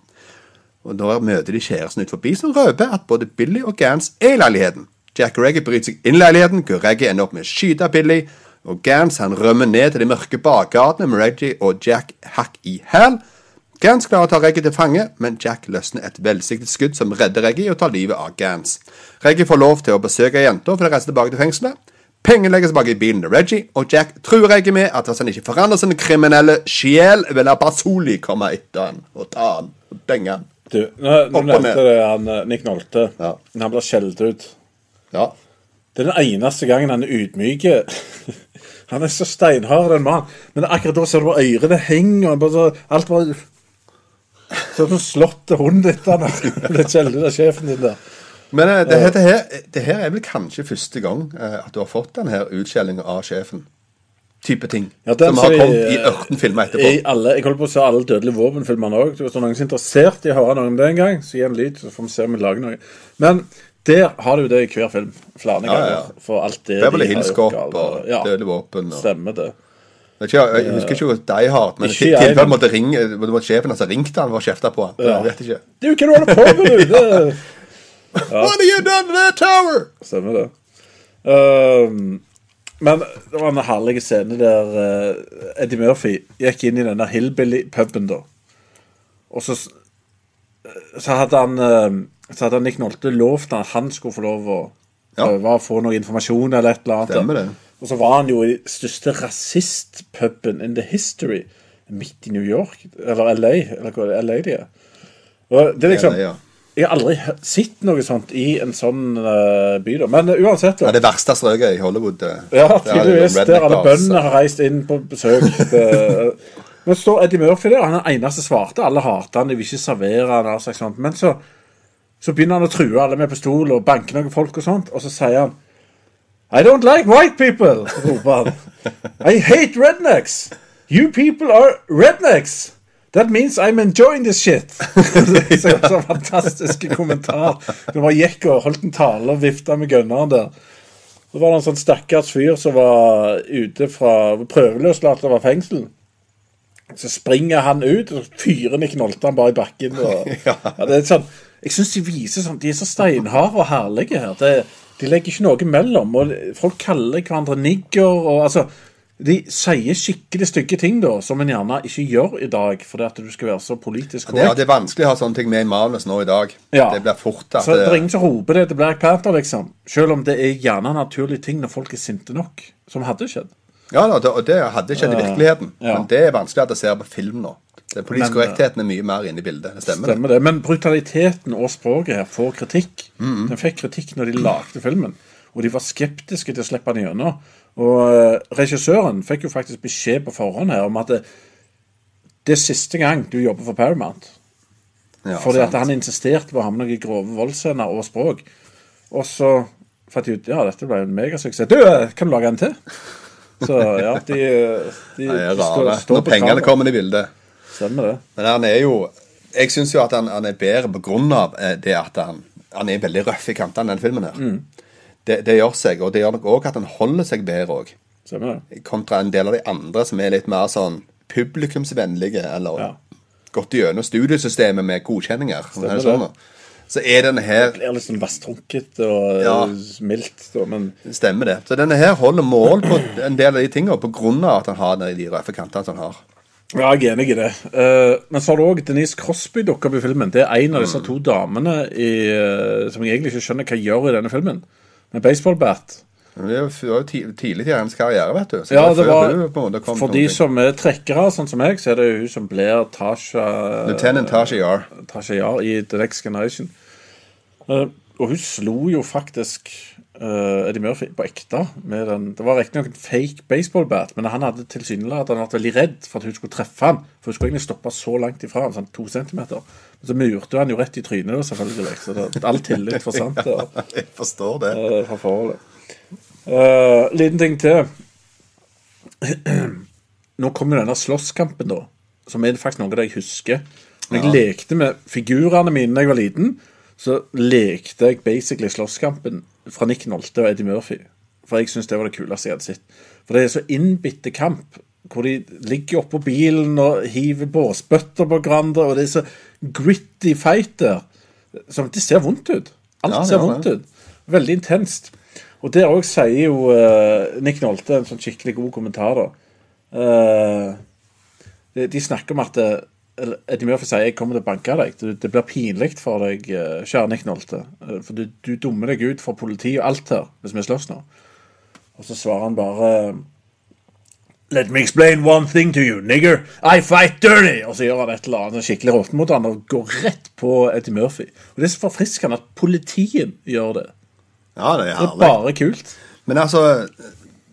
Og Da møter de kjæresten ut forbi, som røper at både Billy og Gans er i leiligheten. Jack og Reggie bryter seg inn i leiligheten, hvor Reggie ender opp med å skyte Billy. Og Gans han rømmer ned til de mørke bakgatene med Reggie og Jack hakk i hæl. Gans klarer å ta Reggie til fange, men Jack løsner et velsiktet skudd som redder Reggie og tar livet av Gans. Reggie får lov til å besøke jenta for å reise tilbake til fengselet. Pengene legges bak i bilen til Reggie, og Jack truer Reggie med at hvis han ikke forandrer sin kriminelle sjel, vil personlig komme etter han og ta han og denge han. Du, nå, nå nevnte det han eh, Nick Nolte. Ja. Han blir skjelt ut. Ja. Det er den eneste gangen han er ydmyk. Han er så steinhard, den mannen. Men akkurat da ser du bare ørene henger, bare så, alt bare Ser ut som slått hunden etter han. Det kjeldet av sjefen din der. Men eh, det, her, det, her, det her er vel kanskje første gang eh, at du har fått den her utskjellinga av sjefen. Type ting. Ja, som har kommet i eh, ørten filmer etterpå. I alle, jeg holder på å se alle dødelige våpenfilmene òg. Hvis noen er interessert i å høre noe om det en gang, så gi en lyd, så får vi se om vi lager noe. Men der har du det i hver film. Flere Ja, ganger. ja. For alt det det de har de galt. og ja, våpen. Og, Stemmer det. Jeg, jeg, jeg husker ikke hvor Die Hard, men i tilfelle måtte ringe Det sjefen hans som ringte han for å kjefte på han. Ja. Jeg vet ikke. Er jo hva du holder på med, du! Det What have you done to that tower? stemmer, det. Um, men det var en herlig scene der uh, Eddie Murphy gikk inn i denne hillbilly-puben, da. Og så, så hadde han eh, Så hadde Nick Nolte lovt at han skulle få lov å Ja. å få noe informasjon eller et eller annet. Stemmer det. Og så var han jo i største rasistpuben in the history midt i New York, eller LA, eller hva det LA de er. Og det er liksom LA, ja. Jeg har aldri sett noe sånt i en sånn uh, by, da. Men uh, uansett, Ja, da. det verste strøket i Hollywood. eh, Ja, det tydeligvis. Der alle bøndene har reist inn på besøk. Men står Eddie Murphy der, han er den eneste svarte. Alle hater han, de vil ikke servere han. og alt sånt. Men så, så begynner han å true alle med pistol og banke noen folk og sånt, og så sier han I don't like white people, roper han. I hate rednecks. You people are rednecks. That means I'm enjoying this shit. så, så fantastiske kommentar. Det var gikk og holdt en tale og vifta med gunneren der. Så var det en sånn stakkars fyr som var ute fra prøveløslatt fra fengsel. Så springer han ut, og så fyrer Nick Nolte han bare i bakken. Og, ja. det er sånn, jeg syns de viser sånn De er så steinharde og herlige her. Det, de legger ikke noe mellom. og Folk kaller hverandre nigger. og altså de sier skikkelig stygge ting da, som en gjerne ikke gjør i dag, fordi at du skal være så politisk korrekt. ja, det er vanskelig å ha sånne ting med i manus nå i dag. Ja. Det blir fort at Så det er det, ingen som roper det til Black Panther, liksom. Selv om det er gjerne naturlige ting når folk er sinte nok, som hadde skjedd. Ja da, det, og det hadde skjedd i virkeligheten. ja. Men det er vanskelig at jeg ser på film nå. Den politiske korrektheten er mye mer inne i bildet. Det stemmer. det. Stemmer det. Men brutaliteten og språket her får kritikk. Den fikk kritikk når de lagde filmen, og de var skeptiske til å slippe den gjennom. Og eh, regissøren fikk jo faktisk beskjed på forhånd her om at det, det er siste gang du jobber for Paramount. Ja, Fordi at han insisterte på å ha med noen grove voldsscener og språk. Og så fant de ut ja, dette ble en megasuksess. Du, eh, kan du lage en til? Så ja, de, de, de, de står, står Når pengene kommer i bildet. Stemmer det. Men han er jo Jeg syns jo at han, han er bedre på grunn av eh, det at han, han er veldig røff i kantene, den filmen her. Mm. Det, det gjør seg, og det gjør nok òg at han holder seg bedre òg. Kontra en del av de andre som er litt mer sånn publikumsvennlige, eller Ja. gått gjennom studiesystemet med godkjenninger. Stemmer det er sånn, Så er denne her Det blir litt sånn vasstrunket og Ja. eh, mildt, da, men Stemmer det. Så denne her holder mål på en del av de tingene på grunn av at han har de røffe kantene som han har. Ja, jeg er enig i det. Eh, men så har du òg Denise Crosby dukker opp i filmen. Det er en av disse to damene i, eh, som jeg egentlig ikke skjønner hva gjør i denne filmen. Med baseballbat. Det var jo tidlig i hennes karriere, vet du. Så Ja, det var hun For de som er trekkere, sånn som meg, så er det jo hun som blir Tasha Lieutenant Tasha Yar. Tasha Yar i The Next Generation. Eh, og hun slo jo faktisk eh, Eddie Murphy på ekte. Med den, det var riktignok en fake baseballbat, men han hadde tilsynelatende vært veldig redd for at hun skulle treffe han. For hun skulle egentlig stoppe så langt ifra han, sånn to centimeter. Men så murte han jo rett i trynet, da, selvfølgelig. Så det, all tillit forsvant ja, Jeg forstår det. Uh, fra forholdet. Uh, liten ting til. Nå kommer jo denne slåsskampen, da. Som er faktisk noe av det jeg husker. Når jeg lekte med figurene mine da jeg var liten, så lekte jeg basically slåsskampen fra Nick Nolte og Eddie Murphy. For jeg syns det var det kuleste jeg hadde sett. For det er så innbitte kamp. Hvor de ligger oppå bilen og hiver båsbøtter på hverandre. Og det er så gritty fighter. Som, det ser vondt ut. Alt Ja, ser vondt det. ut. Veldig intenst. Og der òg sier jo uh, Nick Nolte en sånn skikkelig god kommentar, da. Uh, de, de snakker om at eller Eddie Murphy sier 'jeg kommer til å banke deg'. Det, blir pinlig for deg, eh, kjære Nick Nolte. Eh, For du, du dummer deg ut for politi og alt her hvis vi slåss nå. Og så svarer han bare Let me explain one thing to you, nigger. I fight dirty! Og så gjør han et eller annet skikkelig råtten mot han og går rett på Eddie Murphy. Og Det er så forfriskende at politien gjør det. Ja, det er herlig. Det er bare kult. Men altså,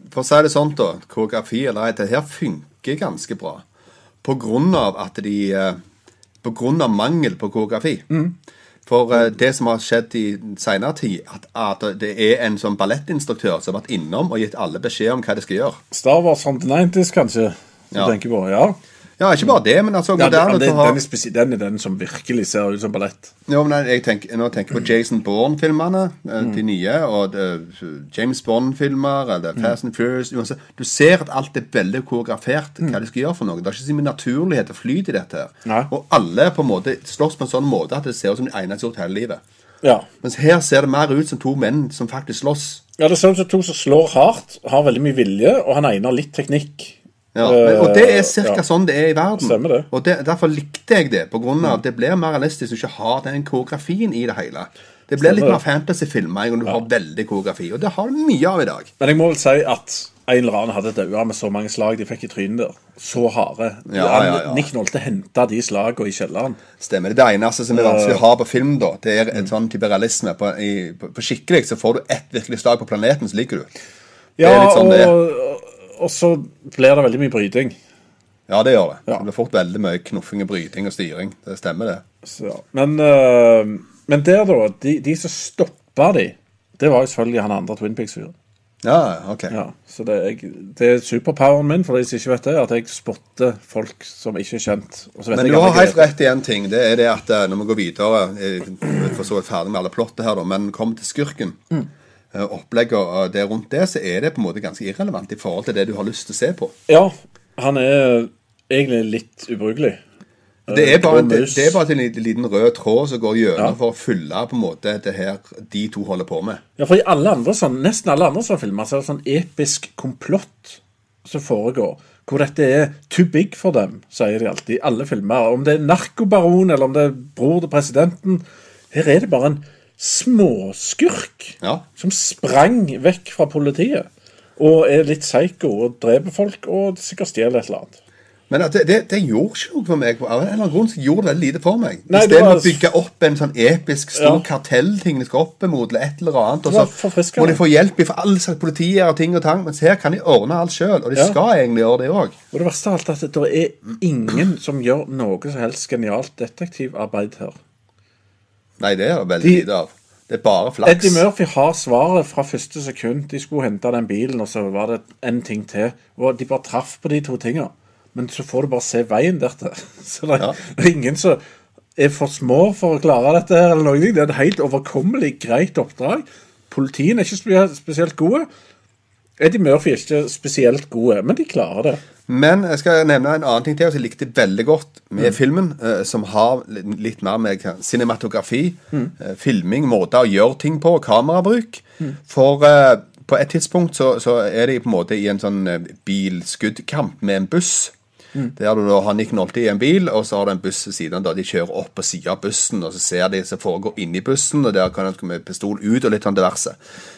for å si det sånn, da. Koreografi eller ei, det her funker ganske bra. Av at de eh, av mangel på koreografi. For eh, det som har skjedd i seinere tid, at, at det er en sånn ballettinstruktør som har vært innom og gitt alle beskjed om hva de skal gjøre. Star Wars from the 90s, kanskje. Du Ja. tenker på, ja. Ja, ikke bare det, men altså ja moderne den, til å den, er den er den som virkelig ser ut som ballett. Jo, men jeg tenker, Nå tenker jeg på Jason Bourne-filmene, eh, de nye, og de, James Bond-filmer, eller Fast and Furious uansett. Du ser at alt er veldig koreografert, hva de skal gjøre for noe. Det er ikke så mye naturlighet og flyt i dette. her. Nei. Og alle på en måte slåss på en sånn måte at det ser ut som de ene har gjort hele livet. Ja. Mens her ser det mer ut som to menn som faktisk slåss. ja, det ser ut som to som slår hardt, har veldig mye vilje, og han ene har litt teknikk. Ja, men, og det er Eh, ca. ja. sånn det er i verden. Stemmer det. Og det, Derfor likte jeg det, på grunn av at det blir mer realistisk å ikke ha den koreografien i det hele. Det blir litt mer fantasyfilmer når du har veldig koreografi, og det har du mye av i dag. Men jeg må vel si at en eller annen hadde daua med så mange slag de fikk i trynet der. Så harde. Ja, ja, ja. Nick Nolte henta de slagene i kjelleren. Stemmer. Det eneste som er vanskelig å ha på film, da, det er en sånn type realisme. På, i, på, på skikkelig så får du ett virkelig slag på planeten, så ligger du. Ja, er litt sånn det og, og så blir det veldig mye bryting. Ja, det gjør det. Ja. Det blir fort veldig mye knuffing og bryting og styring. Det stemmer, det. Så, men, uh, men der, da. De, de som stoppa de, det var jo selvfølgelig han andre Twin Peaks-fyren. Ja, ok. Ja, så det er, det er superpoweren min, for de som ikke vet det, at jeg spotter folk som ikke er kjent. Og så vet Men du har helt rett i en ting. Det er det at eh, når vi går videre Jeg er for så vidt ferdig med alle plottet her, da, men kommer til skurken. eh, Opplegget og det rundt det, så er det på en måte ganske irrelevant i forhold til det du har lyst til å se på. Ja, han er egentlig litt ubrukelig. Det er bare, det, det er bare en liten rød tråd som går gjennom Ja. for å fylle på en måte det her de to holder på med. Ja, for i alle andre sånn, nesten alle andre sånne filmer så er det sånn episk komplott som foregår. Hvor dette er too big for dem, sier de alltid i alle filmer. Om det er narkobaron, eller om det er bror til presidenten. Her er det bare en småskurk Ja. som sprang vekk fra politiet. Og er litt psycho og dreper folk og sikkert stjeler et eller annet. Men det, det, det gjorde ikke noe for meg. Av en eller annen grunn så gjorde det lite for meg. Istedenfor var- å bygge opp en sånn episk stor Ja. kartellting de skal opp mot, eller et eller annet, og så må de få hjelp fra alle slags politier og ting og tang, mens her kan de ordne alt sjøl, og de Ja. skal egentlig gjøre det òg. Og det verste av alt er at det er ingen som gjør noe som helst genialt detektivarbeid her. Nei, det er det veldig De- lite av. Det er bare flaks. Eddie Murphy har svaret fra første sekund. De skulle hente den bilen, og så var det en ting til. Og de bare traff på de to tinga. Men så får du bare se veien dertil. Så det Ja. det er ingen som er for små for å klare dette her, eller noe. Det er et helt overkommelig greit oppdrag. Politien er ikke spesielt gode. Eddie Murphy er ikke spesielt gode, men de klarer det. Men jeg skal nevne en annen ting til som jeg likte veldig godt Mm. med filmen, eh, som har litt mer med cinematografi, Mm. eh, filming, måter å gjøre ting på, kamerabruk. Mm. For eh, på et tidspunkt så, så er de på en måte i en sånn eh, bilskuddkamp med en buss. Mm. Der du da har Nick Nolte i en bil, og så har du en buss ved siden av. De kjører opp på sida av bussen, og så ser de som foregår inni bussen, og der kan de komme med pistol ut, og litt sånn diverse.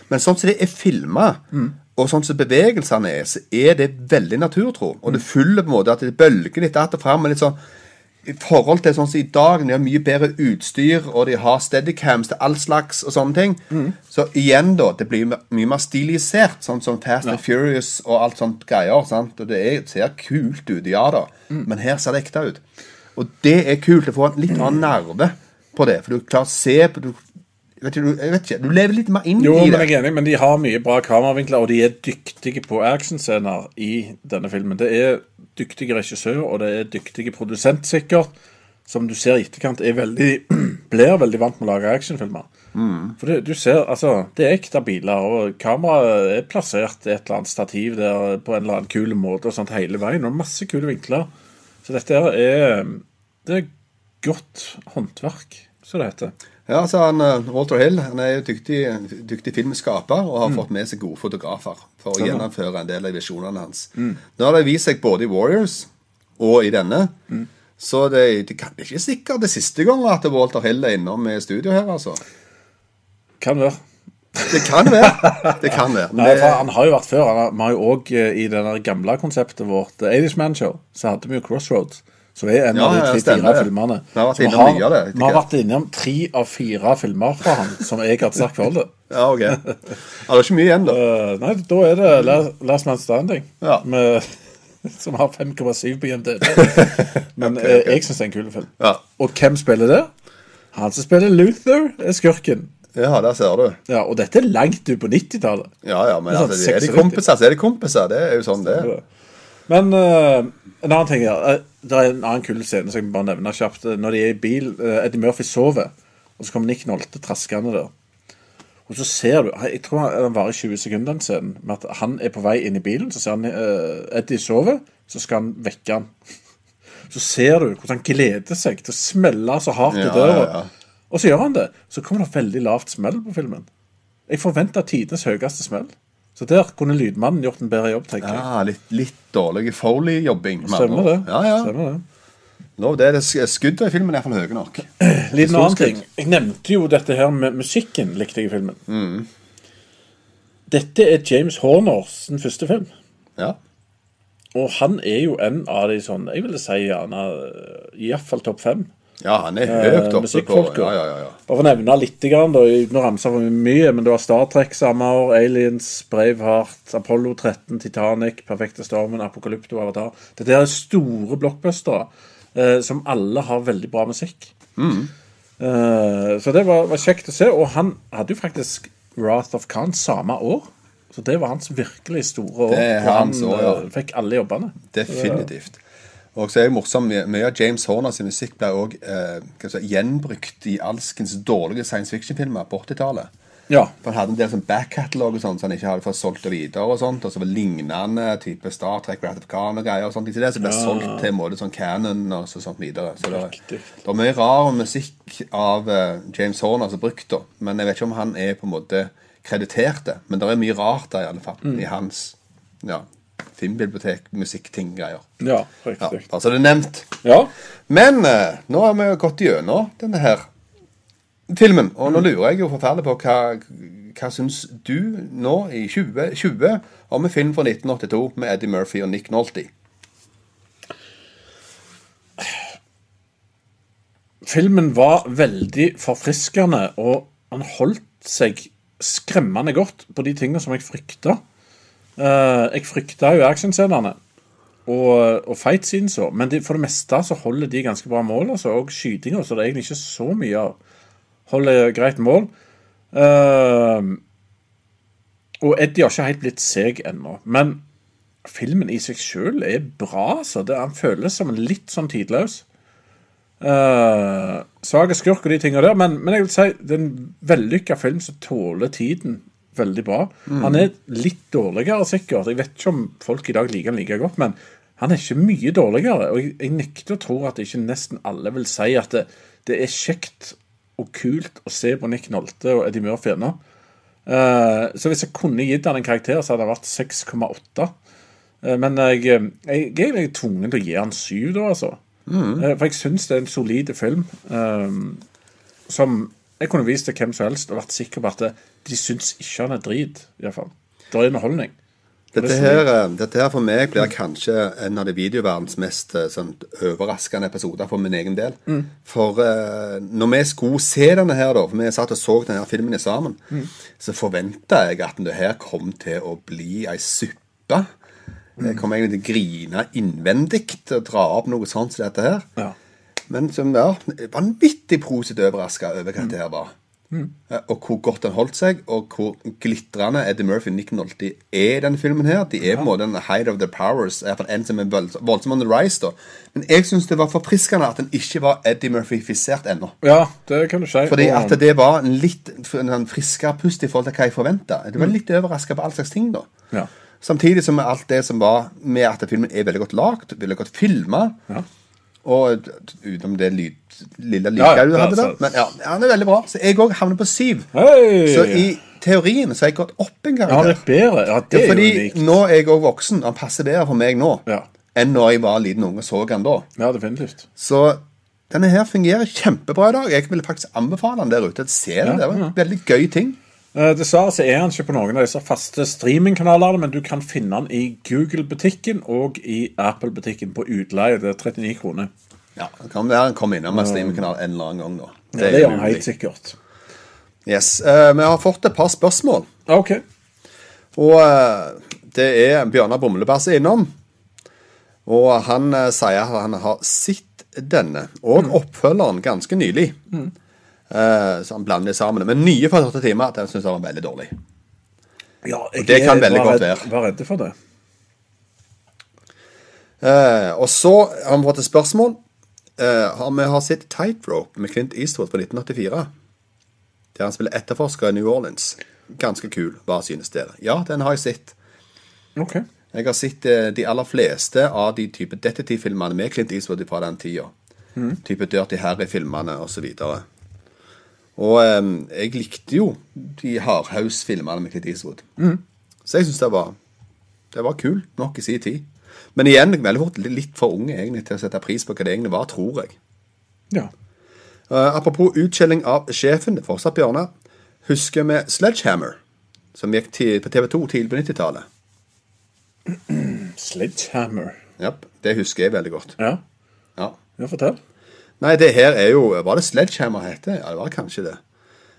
Men sånn som det er filma, og sånn som bevegelsene er, så er det veldig naturtro. Og det følger på en måte at det bølger litt att og fram. men litt sånn i forhold til sånn som i dag, de har mye bedre utstyr, og de har steadycams til all slags og sånne ting, så igjen, da, det blir mye mer stilisert, sånn som Fast and Furious og alt sånt greier. sant? Og det er, ser kult ut, ja da, men her ser det ekte ut. Og det er kult å få en litt annen nerve på det, for du klarer å se på du, vet du, jeg vet ikke, du lever litt mer inn Jo, i men det. jeg er enig, men de har mye bra kameravinkler, og de er dyktige på actionscener i denne filmen. Det er dyktige regissør, og det er dyktige produsent, sikkert, som du ser i etterkant er veldig, blir veldig vant med å lage actionfilmer. For det, du ser, altså, det er ekte biler, og kameraet er plassert i et eller annet stativ der på en eller annen kul måte, og sånt hele veien, og masse kule vinkler. Så dette er, det er godt håndverk, som det heter. Ja, altså han, eh, Walter Hill han er jo dyktig, dyktig filmskaper og har fått med seg gode fotografer for å gjennomføre en del av visjonene hans. Nå har det vist seg både i Warriors og i denne, Så det, det kan ikke sikkert det siste gang at Walter Hill er innom i studio her, altså. Kan være. Det kan være. Det kan være. Nei, han har jo vært før. Vi har jo òg i det gamle konseptet vårt, The 80's Man Show, så hadde vi jo Crossroads. Som er en av de tre-fire filmene. Vi har innom mye av det, Vi har vært innom tre av fire filmer fra han som jeg har sterkt forhold ja, ok. Ja, det er ikke mye igjen, da. Uh, nei, da er det La- Last Man Standing, Ja. med, som har 5,7 på IMDb. Men okay, okay. jeg syns det er en kul film. Ja. Og hvem spiller det? Han som spiller Luther, er skurken. ja, der ser du. Ja, Og dette er langt ut på 90-tallet. Ja, ja, men Det er sånn altså, er de 96. kompiser, så er de kompiser. Det er jo sånn det. Men uh, en annen ting her. eh, Det er en annen kul scene som jeg bare nevner kjapt. Eh, Når de er i bil, uh, Eddie Murphy sover, og så kommer Nick Nolte traskende der. Og så ser du Jeg tror den varer i 20 sekunder, den scenen. Med at han er på vei inn i bilen, så ser han uh, Eddie sover, så skal han vekke han. Så ser du hvordan han gleder seg til å smelle så hardt i Ja, døra. ja, ja. Og så gjør han det. Så kommer det veldig lavt smell på filmen. Jeg forventa tidenes høyeste smell. Så der kunne lydmannen gjort en bedre jobb, tenker jeg. Ja, litt, litt dårlig Foley-jobbing. Stemmer det. Ja, ja. Stemmer det. Nå, det er det sk- skuddet i filmen er iallfall høye nok. Litt annen ting. Jeg nevnte jo dette her med musikken, likte jeg i filmen. Mm. Dette er James Horners første film. Ja. Og han er jo en av de sånn Jeg ville si gjerne iallfall topp fem. Ja, han er høyt oppe på musikkfolket. Ja, ja, ja. Bare for å nevne litt, grann, da, uten å ramse for mye, men det var Star Trek samme år, Aliens, Braveheart, Apollo 13, Titanic, Perfekte stormen, Apokalypto, Avatar. Dette er store blockbustere eh, som alle har veldig bra musikk. Eh, så det var, var kjekt å se. Og han hadde jo faktisk Wrath of Khan samme år. Så det var hans virkelig store år. Det er hans han år, ja. eh, fikk alle jobbene. Definitivt. Og så er det morsomt, mye av James Horner sin musikk ble òg eh, si, gjenbrukt i alskens dårlige science fiction-filmer på 80-tallet. Ja. For Han hadde en del sånn back-catalog og sånt, så han ikke hadde fått solgt det videre. Og sånt, og så var lignende type Star Trek, Rat of Khan og greier. og sånt, så det, Så ble solgt til en måte sånn canon og så, sånt videre. Så det, det er mye rar musikk av eh, James Horner som brukt, da. Men jeg vet ikke om han er på en måte kreditert det. Men det er mye rart der, i alle fall. I hans ja, filmbibliotek, musikkting, greier. Ja, Ja, altså det er nevnt. Ja. Men eh, nå har vi gått gjennom denne her filmen, og nå lurer jeg jo forferdelig på hva, hva syns du nå i 2020 om en film fra 1982 med Eddie Murphy og Nick Nolte? Filmen var veldig forfriskende, og han holdt seg skremmende godt på de tingene som jeg frykta. Eh, jeg frykta jo actionscenene og, og fight-siden så, men de, for det meste så holder de ganske bra mål. Altså, og skytinga, så det er egentlig ikke så mye av. Holder greit mål. Uh, og Eddie har ikke helt blitt seg ennå. Men filmen i seg sjøl er bra. Så det, han føles som en litt sånn tidløs. Uh, Svak skurk og de tingene der, men, men jeg vil si det er en vellykka film som tåler tiden veldig bra. Han er litt dårligere, sikkert. Jeg vet ikke om folk i dag liker han like godt, men han er ikke mye dårligere. Og jeg, jeg nekter å tro at ikke nesten alle vil si at det, det er kjekt og kult å se på Nick Nolte og Eddie Murphy ennå. Uh, så hvis jeg kunne gitt han en karakter, så hadde det vært 6,8. Eh, men jeg, jeg, jeg er egentlig tvungen til å gi han 7, da, altså. Eh, For jeg syns det er en solid film eh, som jeg kunne vist til hvem som helst og vært sikker på at de syns ikke han er drit, iallfall. Det er underholdning. Dette Det er her, eh, dette her for meg blir kanskje en av de videoverdens mest eh, sånn, overraskende episoder for min egen del. For uh, når vi skulle se denne her, da, for vi satt og så denne her filmen sammen, så forventa jeg at det her kom til å bli ei suppe. Jeg kom egentlig til å grine innvendig og dra opp noe sånt som dette her. Ja. Men som ja, vanvittig positivt overraska over hva dette her var. Mm. Og hvor godt han holdt seg, og hvor glitrende Eddie Murphy og Nick Nolte er i denne filmen. her De er på en måte en height of the powers. En som er voldsom on the rise. da Men jeg syns det var forfriskende at den ikke var Eddie Murphy-fisert ennå. ja, det kan du si. Fordi at det var en litt en sånn friskere pust i forhold til hva jeg forventa. Du var litt overraska på all slags ting, da. Ja. Samtidig som alt det som var med at filmen er veldig godt lagd, veldig godt filma. Ja. Og utenom det lyd, lille Ja, ja, du hadde ja, der. Men ja, ja, han er veldig bra. Så jeg òg havner på syv. Hei! Så i teorien så har jeg gått opp en gang. Ja, det er bedre. Ja, det Ja, er jo fordi unikt. nå er jeg òg voksen. Han passer bedre for meg nå. Ja. enn når jeg var liten unge og så han da. Ja, definitivt. Så denne her fungerer kjempebra i dag. Jeg vil faktisk anbefale den der ute. Se den. Det var en veldig gøy ting. Eh, dessverre så er han ikke på noen av disse faste streamingkanalene, men du kan finne han i Google-butikken og i Apple-butikken på utleie. Det er 39 kroner. Ja, det kan være han kommer innom en streamingkanal en eller annen gang. da. Det, ja, det gjør han helt sikkert. Yes. Uh, vi har fått et par spørsmål. Ok. Og uh, det er Bjørnar Bumlebass innom. Og han uh, sier at han har sett denne og mm. oppfølgeren ganske nylig. Mm. Så han blander det sammen. Men nye for 48 timer den syns jeg var veldig dårlig. Ja, jeg og det kan veldig godt være. Var redd for det. og så har vi fått et spørsmål Uh, vi har sett Tightrope med Clint Eastwood fra 1984. Der han spiller etterforsker i New Orleans. Ganske kul. Hva synes dere? Ja, den har jeg sett. Ok. Jeg har sett uh, de aller fleste av de type detektivfilmene med Clint Eastwood fra den tida. Mm. Type Dirty Harry-filmene osv. Og, um, jeg likte jo de Hardhouse-filmene med Clint Eastwood. Mm. Så jeg syns det var Det var kult nok i sin tid. Men igjen, veldig fort litt for unge egentlig til å sette pris på hva det egentlig var, tror jeg. Ja. Uh, apropos utskjelling av sjefen, det er fortsatt Bjørnar. Husker vi Sledgehammer, som gikk til, på TV2 tidlig på 90-tallet? Sledgehammer? Ja, det husker jeg veldig godt. Ja. Ja, ja fortell. Nei, det her er jo Var det Sledgehammer heter? Ja, det var kanskje det.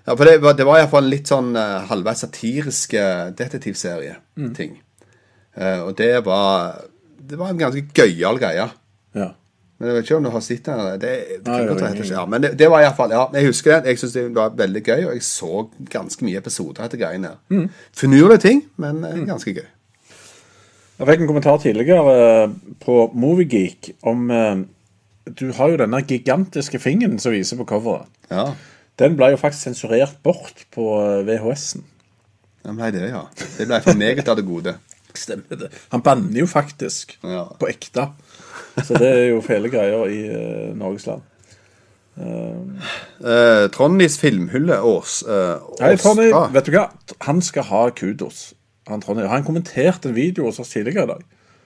Ja, for Det, var, det var iallfall en litt sånn uh, halvveis satirisk detektivserie-ting. Mm. Uh, og det var det var en ganske gøyal greie. Ja. Men jeg vet ikke om du har sett den. Det, det, Nei, det, det, ja, men det, det var iallfall Ja, jeg husker det. Jeg syns det var veldig gøy, og jeg så ganske mye episoder etter greiene. Mm. Finurlige ting, men mm. ganske gøy. Jeg fikk en kommentar tidligere eh, på Moviegeek om eh, Du har jo denne gigantiske fingeren som viser på coveret. Ja. Den ble jo faktisk sensurert bort på VHS-en. Den ble det, ja. Det ble for meget av det gode. Stemmer det. Han banner jo faktisk. Ja. På ekte. Så det er jo fæle greier i uh, Norges land. Uh, uh, Trondis filmhylle uh, Hei, Tronny. Ah. Vet du hva? Han skal ha kudos. Han, Tronny. Han kommenterte en video hos oss tidligere i dag.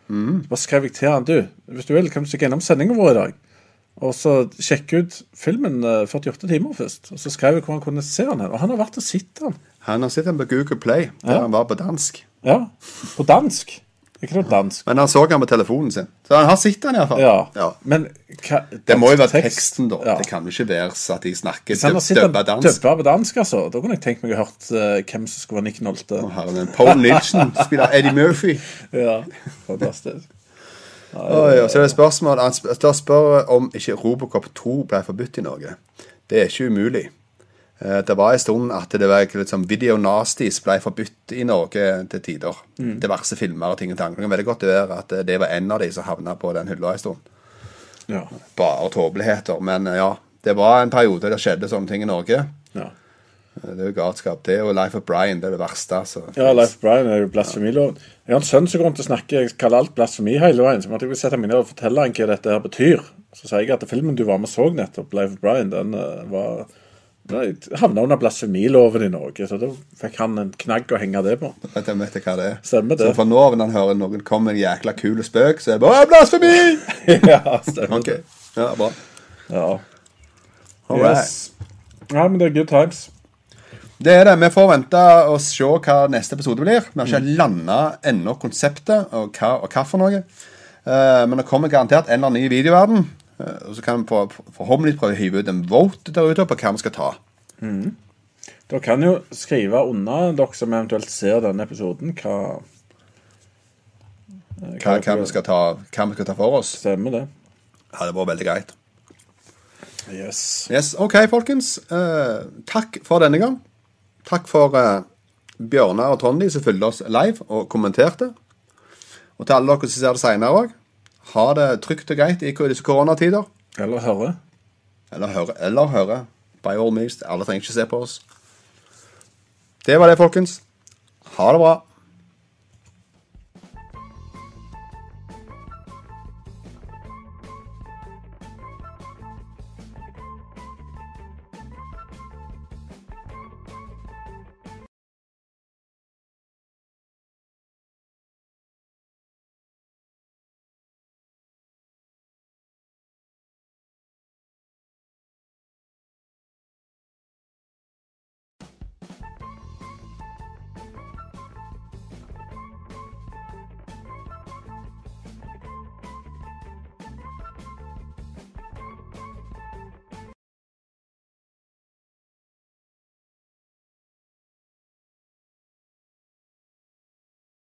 Mm. Så bare skrev jeg til han du, hvis du vil, kan du stikke innom sendinga vår i dag. Og så sjekke ut filmen 48 timer først. Og så skrev jeg hvor han kunne se den. Og han har vært og sett den. Han har sett den på Google Play, der ja. han var på dansk. Ja, på dansk. Ikke noe dansk. Men han så den på telefonen sin. Så han har sett den iallfall. Ja. ja. Men hva, Det må jo være tekst? teksten, da. Ja. Det kan jo ikke være så at de snakker døbba dansk. Døbba på dansk, altså. Da kunne jeg tenkt meg å hørt uh, hvem som skulle være Nick Nolte. Herren, Paul Nilsen spiller Eddie Murphy. ja, fantastisk. Nei, og så Så det er spørsmål Han spør, spør om ikke Robocop 2 ble forbudt i Norge. Det er ikke umulig. Eh, det var en stund at det var litt sånn video nasties ble forbudt i Norge til tider. Mm. Diverse filmer og ting og tang. Det kan veldig godt være at det var en av de som havna på den hylla en stund. Ja. Bare tåpeligheter. Men eh, ja, det var en periode det skjedde sånne ting i Norge. Ja. Eh, det er jo galskap. Det og Life of Brian det er det verste. Altså. Ja, Life of Brian er jo blasfemiloven. Jeg har en sønn som går rundt og snakker jeg kaller alt blasfemi hele veien. Så måtte jeg sette meg ned og fortelle han hva dette her betyr. Så sier jeg at filmen du var med og så nettopp, Life of Brian, den var havna under blasfemiloven i Norge, så da fikk han en knagg å henge det på. Vet jeg vet hva det er. Stemmer det. Så fra nå av når han hører noen komme med en jækla kul spøk, så er det bare 'blasfemi'! ja, stemmer okay. Ja, bra. Ja. All yes. Ja, men det er good times. Det er det. Vi får vente og se hva neste episode blir. Vi har ikke mm. landa ennå konseptet og hva, og hva for noe. Uh, men det kommer garantert en eller annen ny videoverden. Uh, og så kan vi forhåpentligvis prøve å hive ut en vote der ute på hva vi skal ta. Mm. Dere kan jo skrive unna, dere som eventuelt ser denne episoden, hva Hva, hva, hva, vi skal ta, hva vi skal ta for oss. Stemmer det. Ja, det var veldig greit. Yes. yes. OK, folkens. Uh, takk for denne gang. Takk for uh, Bjørnar og Trondi som fulgte oss live og kommenterte. Og til alle dere som ser det seinere òg. Ha det trygt og greit i disse koronatider. Eller høre. Eller høre. Eller høre. By all means. Alle trenger ikke se på oss. Det var det, folkens. Ha det bra.